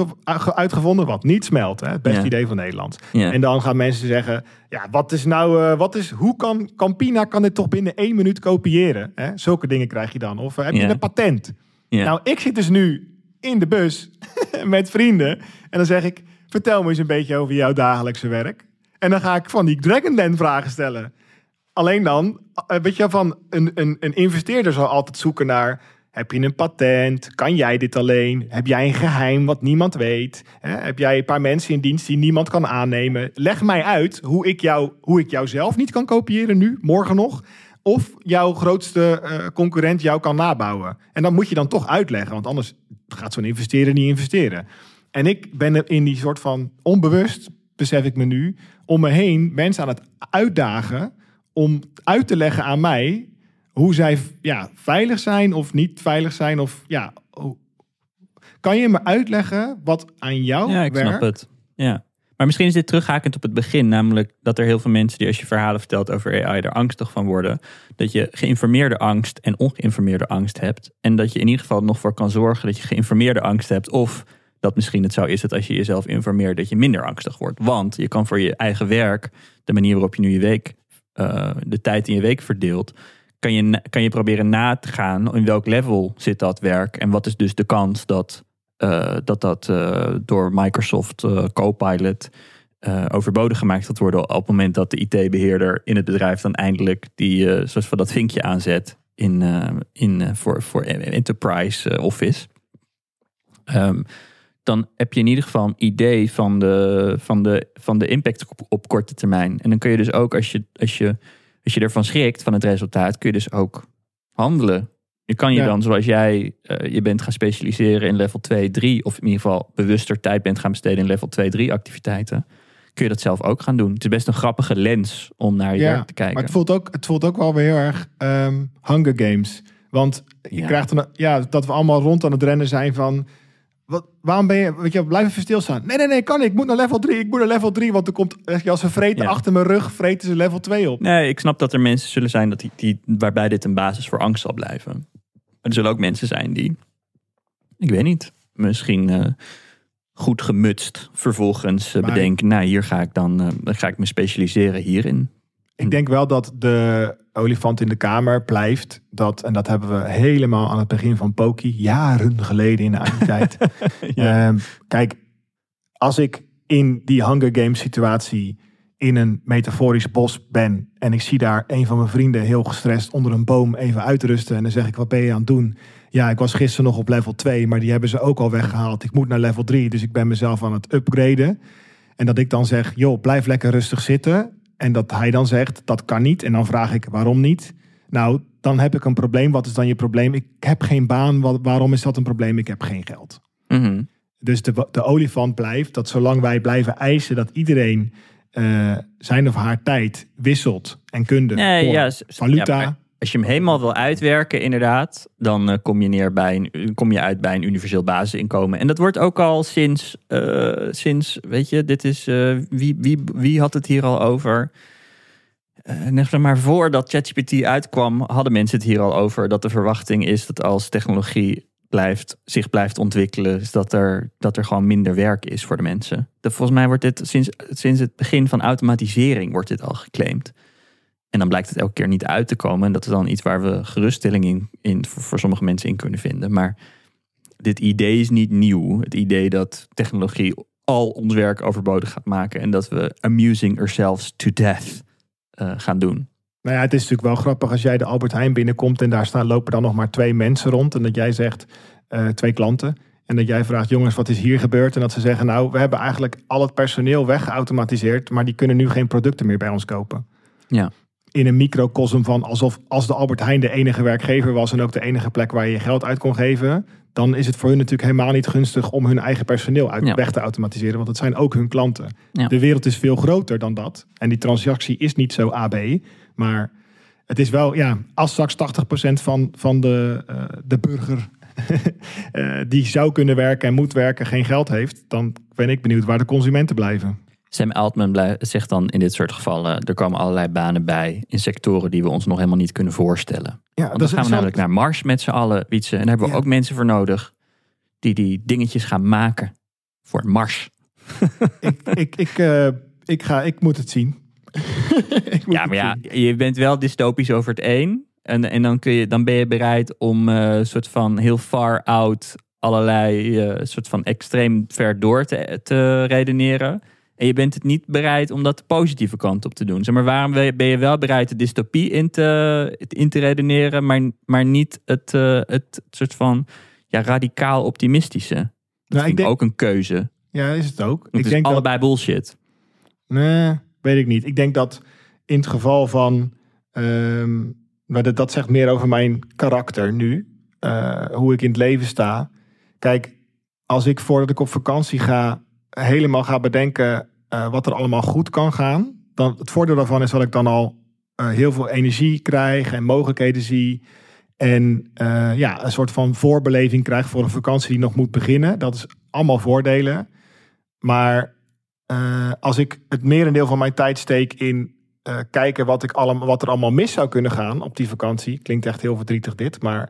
uitgevonden wat niet smelt. Hè? Het beste idee van Nederland. En dan gaan mensen zeggen: Ja, wat is nou. Uh, wat is, hoe kan Campina kan dit toch binnen één minuut kopiëren? Hè? Zulke dingen krijg je dan. Of uh, heb je een patent? Nou, ik zit dus nu in de bus met vrienden. En dan zeg ik, vertel me eens een beetje over jouw dagelijkse werk. En dan ga ik van die Dragonland vragen stellen. Alleen dan, eh, weet je, van een, een, een investeerder zal altijd zoeken naar... Heb je een patent? Kan jij dit alleen? Heb jij een geheim wat niemand weet? Heb jij een paar mensen in dienst die niemand kan aannemen? Leg mij uit hoe ik, jou, hoe ik jou zelf niet kan kopiëren nu, morgen nog of jouw grootste uh, concurrent jou kan nabouwen. En dan moet je dan toch uitleggen, want anders gaat zo'n investeerder niet investeren. En ik ben er in die soort van onbewust, besef ik me nu, om me heen mensen aan het uitdagen om uit te leggen aan mij hoe zij ja, veilig zijn of niet veilig zijn. Of ja, kan je me uitleggen wat aan jou Ja, ik snap het. Ja. Maar misschien is dit terughakend op het begin, namelijk dat er heel veel mensen die als je verhalen vertelt over AI er angstig van worden, dat je geïnformeerde angst en ongeïnformeerde angst hebt. En dat je in ieder geval nog voor kan zorgen dat je geïnformeerde angst hebt of dat misschien het zo is dat als je jezelf informeert dat je minder angstig wordt. Want je kan voor je eigen werk, de manier waarop je nu je week, uh, de tijd in je week verdeelt, kan je, kan je proberen na te gaan in welk level zit dat werk en wat is dus de kans dat dat, dat uh, door Microsoft Copilot overbodig gemaakt gaat worden op het moment dat de IT-beheerder in het bedrijf dan eindelijk die, zoals van dat vinkje aanzet in, in, voor, voor Enterprise Office. Um, dan heb je in ieder geval een idee van de, van de, van de impact op, op korte termijn. En dan kun je dus ook, als je, als, je, als je ervan schrikt van het resultaat, kun je dus ook handelen. Je kan je dan, zoals jij, uh, je bent gaan specialiseren in level 2, 3, of in ieder geval bewuster tijd bent gaan besteden in level 2, 3 activiteiten, kun je dat zelf ook gaan doen. Het is best een grappige lens om naar je werk te kijken. Maar het voelt ook, het voelt ook wel weer heel erg um, Hunger Games. Want je krijgt dan, ja, dat we allemaal rond aan het rennen zijn van wat, waarom ben je, weet je, blijf even stilstaan. Nee, nee, nee, kan ik. Ik moet naar level 3. Ik moet naar level 3, want er komt, je, als ze vreten achter mijn rug, vreten ze level 2 op. Nee, ik snap dat er mensen zullen zijn dat die, die, waarbij dit een basis voor angst zal blijven. Maar er zullen ook mensen zijn die, ik weet niet, misschien uh, goed gemutst vervolgens uh, bedenken, nou hier ga ik dan, uh, ga ik me specialiseren hierin. Ik denk wel dat de olifant in de kamer blijft. Dat, en dat hebben we helemaal aan het begin van Poki, jaren geleden in de tijd. ja. Ehm, kijk, als ik in die Hunger Games situatie in een metaforisch bos ben en ik zie daar een van mijn vrienden heel gestrest onder een boom even uitrusten en dan zeg ik wat ben je aan het doen? Ja, ik was gisteren nog op level 2, maar die hebben ze ook al weggehaald. Ik moet naar level 3, dus ik ben mezelf aan het upgraden. En dat ik dan zeg, joh, blijf lekker rustig zitten. En dat hij dan zegt, dat kan niet. En dan vraag ik, waarom niet? Nou, dan heb ik een probleem. Wat is dan je probleem? Ik heb geen baan. waarom is dat een probleem? Ik heb geen geld. Mhm. Dus de, de olifant blijft dat zolang wij blijven eisen dat iedereen uh, zijn of haar tijd wisselt en kunde nee, ja, valuta als je hem helemaal wil uitwerken, inderdaad, dan uh, kom, je neer bij een, kom je uit bij een universeel basisinkomen. En dat wordt ook al sinds, uh, sinds weet je, dit is, uh, wie, wie, wie had het hier al over? Uh, maar voordat ChatGPT uitkwam, hadden mensen het hier al over dat de verwachting is dat als technologie blijft, zich blijft ontwikkelen, is dat er, dat er gewoon minder werk is voor de mensen. De, volgens mij wordt dit sinds, sinds het begin van automatisering wordt dit al geclaimd. En dan blijkt het elke keer niet uit te komen. En dat is dan iets waar we geruststelling in, in voor, sommige mensen in kunnen vinden. Maar dit idee is niet nieuw. Het idee dat technologie al ons werk overbodig gaat maken. En dat we amusing ourselves to death uh, gaan doen. Nou ja, het is natuurlijk wel grappig als jij de Albert Heijn binnenkomt en daar staan, lopen dan nog maar twee mensen rond. En dat jij zegt, uh, twee klanten. En dat jij vraagt, jongens, wat is hier gebeurd? En dat ze zeggen, nou, we hebben eigenlijk al het personeel weggeautomatiseerd, maar die kunnen nu geen producten meer bij ons kopen. Ja in een microcosm van alsof als de Albert Heijn de enige werkgever was en ook de enige plek waar je je geld uit kon geven, dan is het voor hun natuurlijk helemaal niet gunstig om hun eigen personeel uit weg te automatiseren, want het zijn ook hun klanten. De wereld is veel groter dan dat en die transactie is niet zo AB, maar het is wel, ja, als straks 80% van, van de, uh, de burger uh, die zou kunnen werken en moet werken geen geld heeft, dan ben ik benieuwd waar de consumenten blijven. Sam Altman zegt dan in dit soort gevallen, er komen allerlei banen bij in sectoren die we ons nog helemaal niet kunnen voorstellen. Ja, dan gaan we namelijk naar Mars met z'n allen, Wietse. En daar hebben we ook mensen voor nodig die die dingetjes gaan maken voor Mars. ik, ik, ik, uh, ik, ga, ik moet het zien. ja, maar ja, je bent wel dystopisch over het een. En, en dan, kun je, dan ben je bereid om uh, soort van heel far out allerlei uh, soort van extreem ver door te, te redeneren. En je bent het niet bereid om dat de positieve kant op te doen. Zeg maar waarom ben je wel bereid de dystopie in te, in te redeneren, maar, maar niet het, uh, het soort van ja, radicaal optimistische? Dat nou, ik denk ook een keuze. Ja, is het ook. ik denk allebei bullshit. Nee, weet ik niet. Ik denk dat in het geval van. Um, maar dat, dat zegt meer over mijn karakter nu. Uh, hoe ik in het leven sta. Kijk, als ik voordat ik op vakantie ga helemaal ga bedenken uh, wat er allemaal goed kan gaan. Dan, het voordeel daarvan is dat ik dan al uh, heel veel energie krijg en mogelijkheden zie. En uh, ja, een soort van voorbeleving krijg voor een vakantie die nog moet beginnen. Dat is allemaal voordelen. Maar als ik het merendeel van mijn tijd steek in kijken wat, ik allemaal, wat er allemaal mis zou kunnen gaan op die vakantie. Klinkt echt heel verdrietig dit, maar.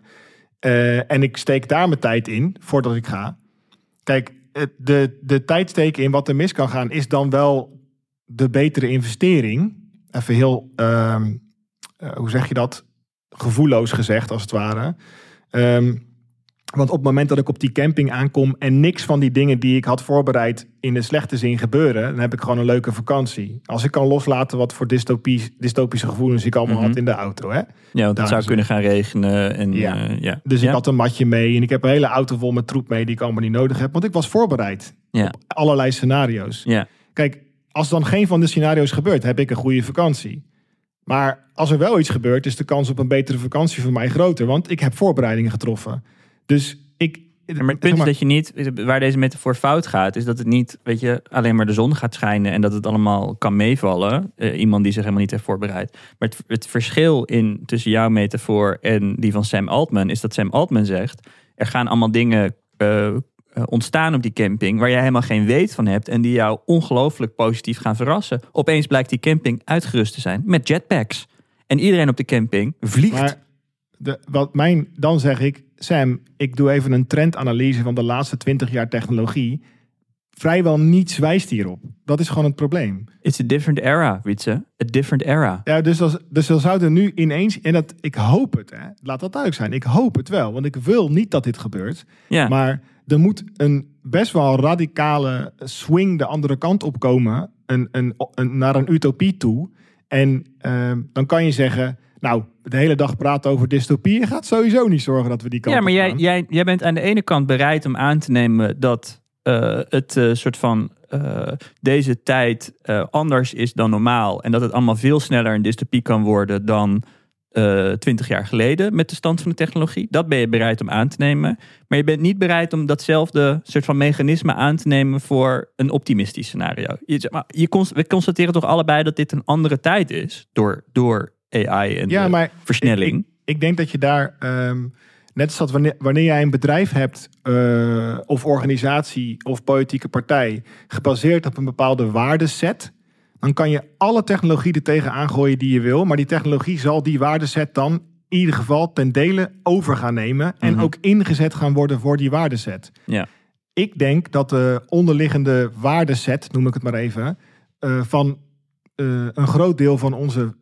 En ik steek daar mijn tijd in voordat ik ga. Kijk, de, de tijd steken in wat er mis kan gaan, is dan wel de betere investering. Even heel, uh, hoe zeg je dat? Gevoelloos gezegd, als het ware. Um, want op het moment dat ik op die camping aankom en niks van die dingen die ik had voorbereid in de slechte zin gebeuren, dan heb ik gewoon een leuke vakantie. Als ik kan loslaten wat voor dystopische gevoelens ik allemaal had mhm. in de auto. Hè? Ja, want het zou kunnen gaan regenen. En, ja. Uh, ja. Dus ik had een matje mee en ik heb een hele auto vol met troep mee die ik allemaal niet nodig heb. Want ik was voorbereid ja. op allerlei scenario's. Ja. Kijk, als dan geen van de scenario's gebeurt, heb ik een goede vakantie. Maar als er wel iets gebeurt, is de kans op een betere vakantie voor mij groter. Want ik heb voorbereidingen getroffen. Dus ik. Maar het punt is dat je niet, waar deze metafoor fout gaat, is dat het niet, weet je, alleen maar de zon gaat schijnen en dat het allemaal kan meevallen. Uh, iemand die zich helemaal niet heeft voorbereid. Maar het, het verschil in tussen jouw metafoor en die van Sam Altman is dat Sam Altman zegt: er gaan allemaal dingen uh, ontstaan op die camping waar jij helemaal geen weet van hebt en die jou ongelooflijk positief gaan verrassen. Opeens blijkt die camping uitgerust te zijn met jetpacks. En iedereen op de camping vliegt. Maar de, wat mijn, dan zeg ik, Sam, ik doe even een trendanalyse van de laatste 20 jaar technologie. Vrijwel niets wijst hierop. Dat is gewoon het probleem. It's a different era, Wietse. A different era. Ja, dus, als, dus dan zouden nu ineens, en dat, ik hoop het, hè, laat dat duidelijk zijn. Ik hoop het wel, want ik wil niet dat dit gebeurt. Ja. Maar er moet een best wel radicale swing de andere kant op komen, een, een, een naar een utopie toe. En uh, dan kan je zeggen, nou, de hele dag praten over dystopie. Gaat sowieso niet zorgen dat we die kant Ja, maar jij, jij, jij bent aan de ene kant bereid om aan te nemen dat uh, het uh, soort van uh, deze tijd anders is dan normaal. En dat het allemaal veel sneller een dystopie kan worden dan twintig jaar geleden met de stand van de technologie. Dat ben je bereid om aan te nemen. Maar je bent niet bereid om datzelfde soort van mechanisme aan te nemen voor een optimistisch scenario. Je, maar je, we constateren toch allebei dat dit een andere tijd is door, door AI en ja, maar versnelling. Ik, ik, denk dat je daar, um, net zoals wanneer, wanneer jij een bedrijf hebt, uh, of organisatie of politieke partij, gebaseerd op een bepaalde waardeset, dan kan je alle technologie er tegen aangooien die je wil, maar die technologie zal die waardeset dan in ieder geval ten dele over gaan nemen en mhm. ook ingezet gaan worden voor die waardeset. Ja. Ik denk dat de onderliggende waardeset, noem ik het maar even, uh, van uh, een groot deel van onze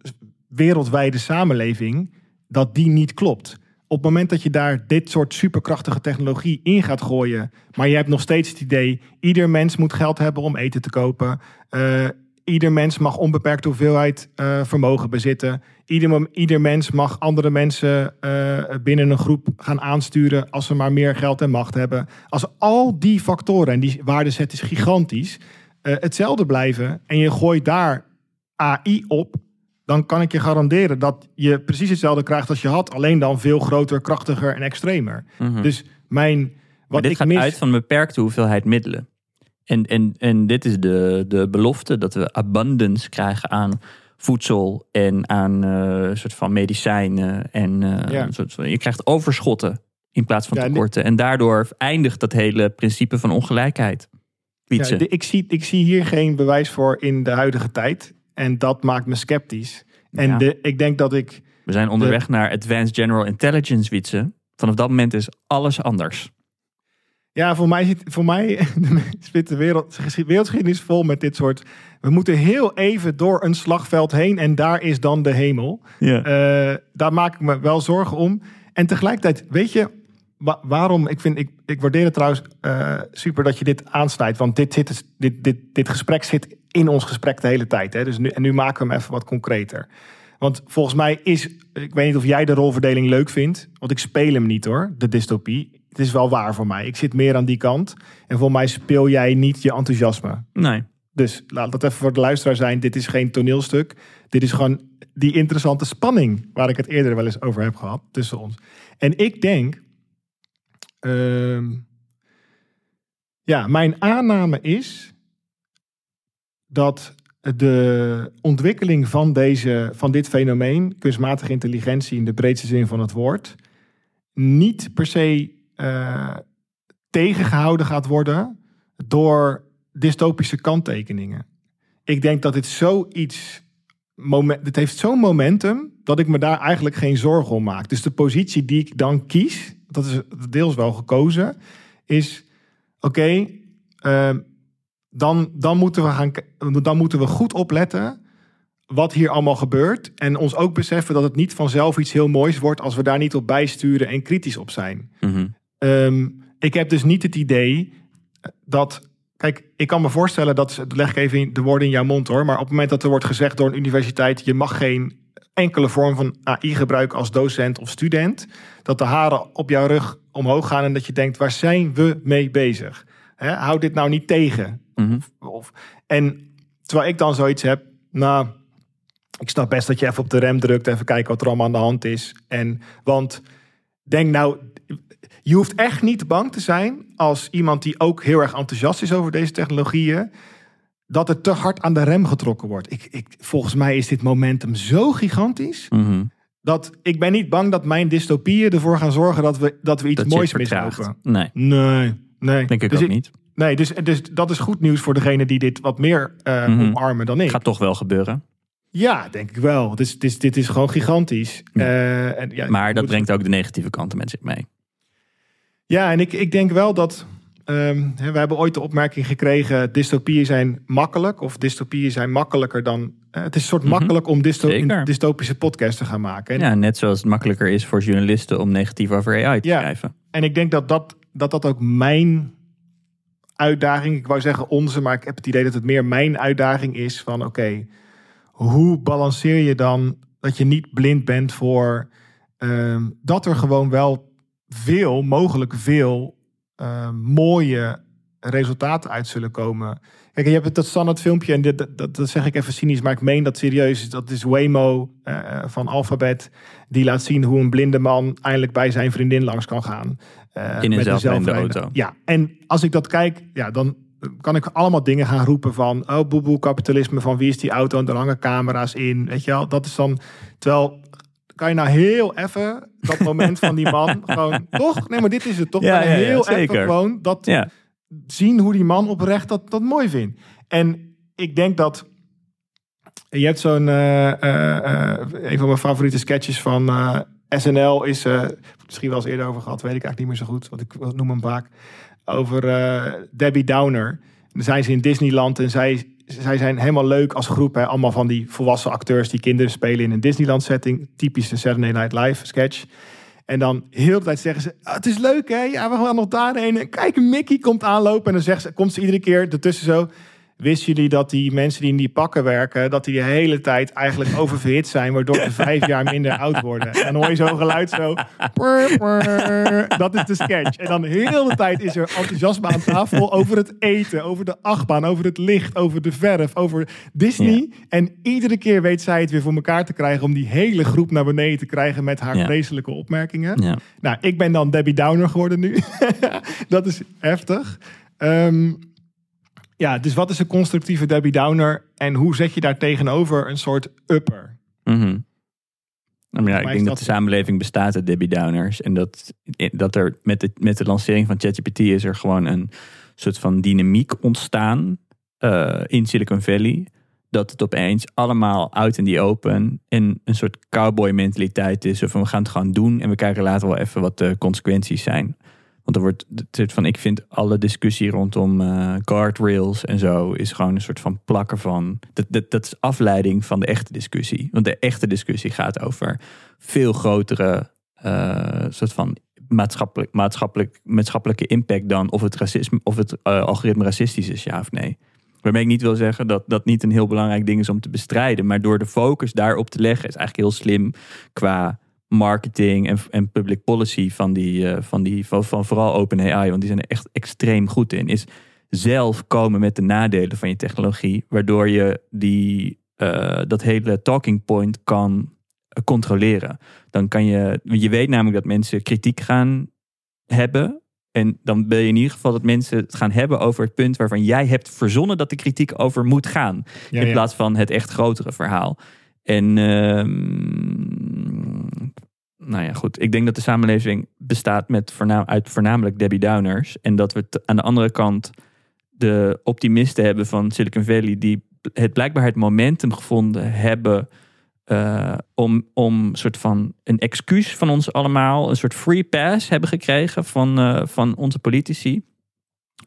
wereldwijde samenleving, dat die niet klopt. Op het moment dat je daar dit soort superkrachtige technologie in gaat gooien, maar je hebt nog steeds het idee, ieder mens moet geld hebben om eten te kopen. Uh, ieder mens mag onbeperkte hoeveelheid uh, vermogen bezitten. Ieder, ieder mens mag andere mensen uh, binnen een groep gaan aansturen als ze maar meer geld en macht hebben. Als al die factoren, en die waardezet is gigantisch, hetzelfde blijven en je gooit daar AI op, dan kan ik je garanderen dat je precies hetzelfde krijgt als je had, alleen dan veel groter, krachtiger en extremer. Mhm. Dus mijn. Wat dit ik gaat mis... uit van een beperkte hoeveelheid middelen. En, en, en dit is de, de belofte dat we abundance krijgen aan voedsel en aan uh, soort van medicijnen. En uh, ja. soort van, je krijgt overschotten in plaats van tekorten. en daardoor eindigt dat hele principe van ongelijkheid. Ja, ik, zie, ik zie hier geen bewijs voor in de huidige tijd. En dat maakt me sceptisch. En de, ik denk dat ik. We zijn onderweg naar Advanced General Intelligence, Wietse. Vanaf dat moment is alles anders. Ja, voor mij zit voor mij zit de wereld, wereldgeschiedenis vol met dit soort. We moeten heel even door een slagveld heen en daar is dan de hemel. Ja. Uh, daar maak ik me wel zorgen om. En tegelijkertijd, weet je, waarom? Ik, vind, ik, ik waardeer het trouwens uh, super dat je dit aansnijdt. Want dit, zit, dit, dit, dit gesprek zit in ons gesprek de hele tijd. Hè? Dus nu, en nu maken we hem even wat concreter. Want volgens mij is, ik weet niet of jij de rolverdeling leuk vindt, want ik speel hem niet hoor, de dystopie. Het is wel waar voor mij. Ik zit meer aan die kant. En voor mij speel jij niet je enthousiasme. Nee. Dus laat dat even voor de luisteraar zijn. Dit is geen toneelstuk. Dit is gewoon die interessante spanning waar ik het eerder wel eens over heb gehad tussen ons. En ik denk, uh, ja, mijn aanname is dat de ontwikkeling van, deze, van dit fenomeen, kunstmatige intelligentie in de breedste zin van het woord, niet per se uh, tegengehouden gaat worden door dystopische kanttekeningen. Ik denk dat dit zoiets. Moment, heeft zo'n momentum dat ik me daar eigenlijk geen zorgen om maak. Dus de positie die ik dan kies, dat is deels wel gekozen, is: oké, ehm, dan, dan, moeten we gaan, dan moeten we goed opletten wat hier allemaal gebeurt. En ons ook beseffen dat het niet vanzelf iets heel moois wordt als we daar niet op bijsturen en kritisch op zijn. Mhm. Ehm, ik heb dus niet het idee dat. Kijk, ik kan me voorstellen dat. leg ik even de woorden in jouw mond hoor. Maar op het moment dat er wordt gezegd door een universiteit. je mag geen enkele vorm van AI gebruiken als docent of student. dat de haren op jouw rug omhoog gaan en dat je denkt: waar zijn we mee bezig? He, hou dit nou niet tegen. Mhm. Of, en terwijl ik dan zoiets heb. Nou, ik snap best dat je even op de rem drukt. Even kijken wat er allemaal aan de hand is. En, want denk nou, je hoeft echt niet bang te zijn als iemand die ook heel erg enthousiast is over deze technologieën, dat er te hard aan de rem getrokken wordt. Ik, ik, volgens mij is dit momentum zo gigantisch. Mhm. Dat ik ben niet bang dat mijn dystopieën ervoor gaan zorgen dat we, dat we iets Dat moois mislopen. Nee, Nee, nee. denk ik dus ook niet. Nee, dus, dus dat is goed nieuws voor degene die dit wat meer Mhm. omarmen dan ik. Gaat toch wel gebeuren. Ja, denk ik wel. Dus, dit, dit is gewoon gigantisch. Eh, en, ja, Maar dat brengt ook de negatieve kanten met zich mee. Ja, en ik, ik denk wel dat. ehm, we hebben ooit de opmerking gekregen: dystopieën zijn makkelijk. Of dystopieën zijn makkelijker dan. eh, het is een soort Mhm. makkelijk om dysto Zeker. een dystopische podcast te gaan maken. En, Ja, net zoals het makkelijker is voor journalisten om negatief over AI te Ja. schrijven. en ik denk dat dat, dat dat ook mijn uitdaging. Ik wou zeggen onze, maar ik heb het idee dat het meer mijn uitdaging is: van oké, hoe balanceer je dan dat je niet blind bent voor. ehm, dat er gewoon wel veel, mogelijk veel ehm, mooie resultaten uit zullen komen. Kijk, je hebt het, dat standaard filmpje, en dit, dat, zeg ik even cynisch, maar ik meen dat serieus. Dat is Waymo eh, van Alphabet. Die laat zien hoe een blinde man eindelijk bij zijn vriendin langs kan gaan. Eh, In een zelfrijdende auto. Ja, en als ik dat kijk, ja, dan kan ik allemaal dingen gaan roepen van... oh, boeboe, kapitalisme, van wie is die auto? En er hangen camera's in, weet je wel. Dat is dan... Terwijl, kan je nou heel even dat moment van die man gewoon... Toch? Nee, maar dit is het toch? Ja, heel even gewoon dat Ja, zien hoe die man oprecht dat, dat mooi vindt. En ik denk dat je hebt zo'n eh, eh, een van mijn favoriete sketches van SNL is eh, misschien wel eens eerder over gehad, weet ik eigenlijk niet meer zo goed, want ik noem hem vaak over eh, Debbie Downer. Dan zijn ze in Disneyland en zij, zij zijn helemaal leuk als groep, hè, allemaal van die volwassen acteurs die kinderen spelen in een Disneyland setting, typische Saturday Night Live sketch. En dan heel de tijd zeggen ze: "Ah, Het is leuk, hè? Ja, we gaan nog daarheen. En kijk, Mickey komt aanlopen. En dan zegt ze, komt ze iedere keer ertussen zo. Wisten jullie dat die mensen die in die pakken werken, dat die de hele tijd eigenlijk oververhit zijn, waardoor ze vijf jaar minder oud worden? En dan hoor je zo'n geluid zo. Dat is de sketch. En dan heel de tijd is er enthousiasme aan tafel over het eten, over de achtbaan, over het licht, over de verf, over Disney. En iedere keer weet zij het weer voor elkaar te krijgen om die hele groep naar beneden te krijgen met haar Ja. vreselijke opmerkingen. ja. Nou, ik ben dan Debbie Downer geworden nu. dat is heftig. Ehm, ja, dus wat is een constructieve Debbie Downer en hoe zet je daar tegenover een soort upper? Mhm. Nou, ja, ik denk dat dat- de samenleving bestaat uit Debbie Downers. En dat, dat er met de, met de lancering van ChatGPT is er gewoon een soort van dynamiek ontstaan eh, in Silicon Valley. Dat het opeens allemaal uit in die open en een soort cowboy mentaliteit is. Of we gaan het gewoon doen en we kijken later wel even wat de consequenties zijn. Want er wordt het soort van, ik vind alle discussie rondom eh, guardrails en zo is gewoon een soort van plakken van. Dat, dat, dat is afleiding van de echte discussie. Want de echte discussie gaat over veel grotere eh, soort van maatschappelijk, maatschappelijk, maatschappelijke impact dan of het racisme of het eh, algoritme racistisch is, ja of nee. Waarmee ik niet wil zeggen dat dat niet een heel belangrijk ding is om te bestrijden. Maar door de focus daarop te leggen is eigenlijk heel slim qua marketing en, en public policy van die, eh, van die van, van vooral OpenAI, want die zijn er echt extreem goed in, is zelf komen met de nadelen van je technologie, waardoor je die, eh, dat hele talking point kan controleren. Dan kan je, je weet namelijk dat mensen kritiek gaan hebben. En dan wil je in ieder geval dat mensen het gaan hebben over het punt waarvan jij hebt verzonnen dat de kritiek over moet gaan. Ja, in ja. plaats van het echt grotere verhaal. En ehm, nou ja, goed. Ik denk dat de samenleving bestaat met voornaam, uit voornamelijk Debbie Downers. En dat we aan de andere kant de optimisten hebben van Silicon Valley, die het blijkbaar het momentum gevonden hebben uh, om, om soort van een excuus van ons allemaal, een soort free pass hebben gekregen van, uh, van onze politici.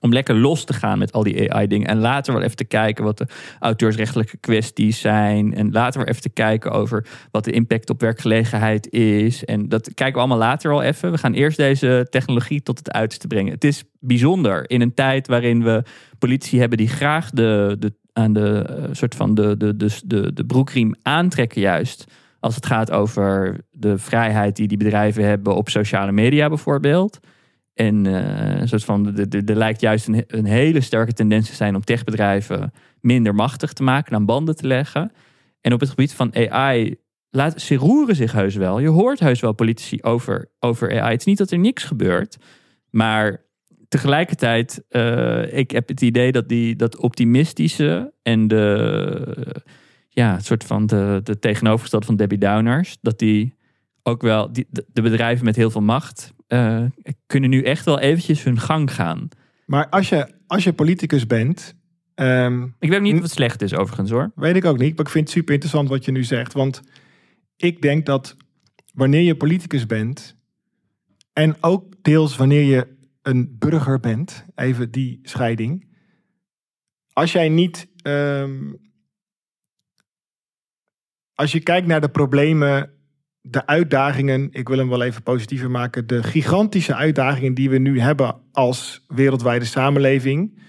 Om lekker los te gaan met al die AI-dingen. En later wel even te kijken wat de auteursrechtelijke kwesties zijn. En later wel even te kijken over wat de impact op werkgelegenheid is. En dat kijken we allemaal later wel even. We gaan eerst deze technologie tot het uiterste brengen. Het is bijzonder in een tijd waarin we politici hebben die graag de, de, aan de uh, soort van de, de, de, de, de broekriem aantrekken, juist. Als het gaat over de vrijheid die die bedrijven hebben op sociale media, bijvoorbeeld. En uh, soort van, er lijkt juist een, een, hele sterke tendens te zijn om techbedrijven minder machtig te maken, aan banden te leggen. En op het gebied van AI laat, ze roeren zich heus wel. Je hoort heus wel politici over, over AI. Het is niet dat er niks gebeurt, maar tegelijkertijd, uh, ik heb het idee dat die, dat optimistische en de, ja, soort van de, de tegenovergestelde van Debbie Downers, dat die ook wel, die, de bedrijven met heel veel macht, uh, kunnen nu echt wel eventjes hun gang gaan. Maar als je, als je politicus bent. Um, ik weet niet of het slecht is, overigens hoor. Weet ik ook niet. Maar ik vind het super interessant wat je nu zegt. Want ik denk dat wanneer je politicus bent. En ook deels wanneer je een burger bent, even die scheiding. Als jij niet. Um, als je kijkt naar de problemen, de uitdagingen, ik wil hem wel even positiever maken, de gigantische uitdagingen die we nu hebben als wereldwijde samenleving.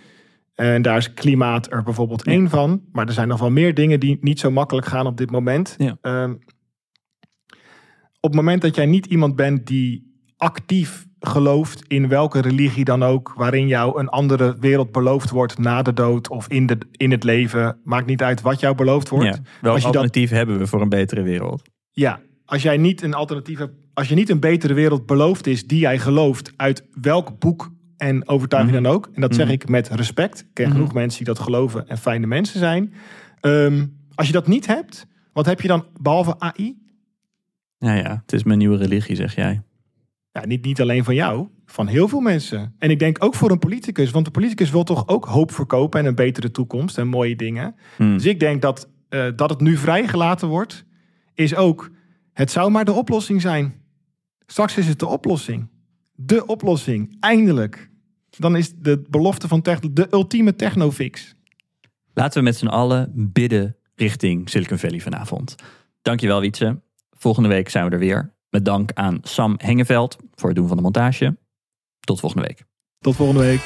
En daar is klimaat er bijvoorbeeld één van. Maar er zijn nog wel meer dingen die niet zo makkelijk gaan op dit moment. Ja. Um, op het moment dat jij niet iemand bent die actief gelooft in welke religie dan ook, waarin jou een andere wereld beloofd wordt na de dood of in, de, in het leven, maakt niet uit wat jou beloofd wordt. Ja, welk als je alternatief hebben we voor een betere wereld? Ja, als jij niet een alternatief hebt, als je niet een betere wereld beloofd is die jij gelooft, uit welk boek en overtuiging mm dan ook, en dat zeg mhm. ik met respect, ik ken mm genoeg mensen die dat geloven en fijne mensen zijn. Um, als je dat niet hebt, wat heb je dan behalve AI? Ja, ja, het is mijn nieuwe religie, zeg jij. Ja, niet, niet alleen van jou, van heel veel mensen. En ik denk ook voor een politicus, want de politicus wil toch ook hoop verkopen en een betere toekomst en mooie dingen. Hmm. Dus ik denk dat, uh, dat het nu vrijgelaten wordt, is ook, het zou maar de oplossing zijn. Straks is het de oplossing. De oplossing, eindelijk. Dan is de belofte van techno, de ultieme technofix. Laten we met z'n allen bidden richting Silicon Valley vanavond. Dankjewel Wietse. Volgende week zijn we er weer. Met dank aan Sam Hengeveld voor het doen van de montage. Tot volgende week. Tot volgende week.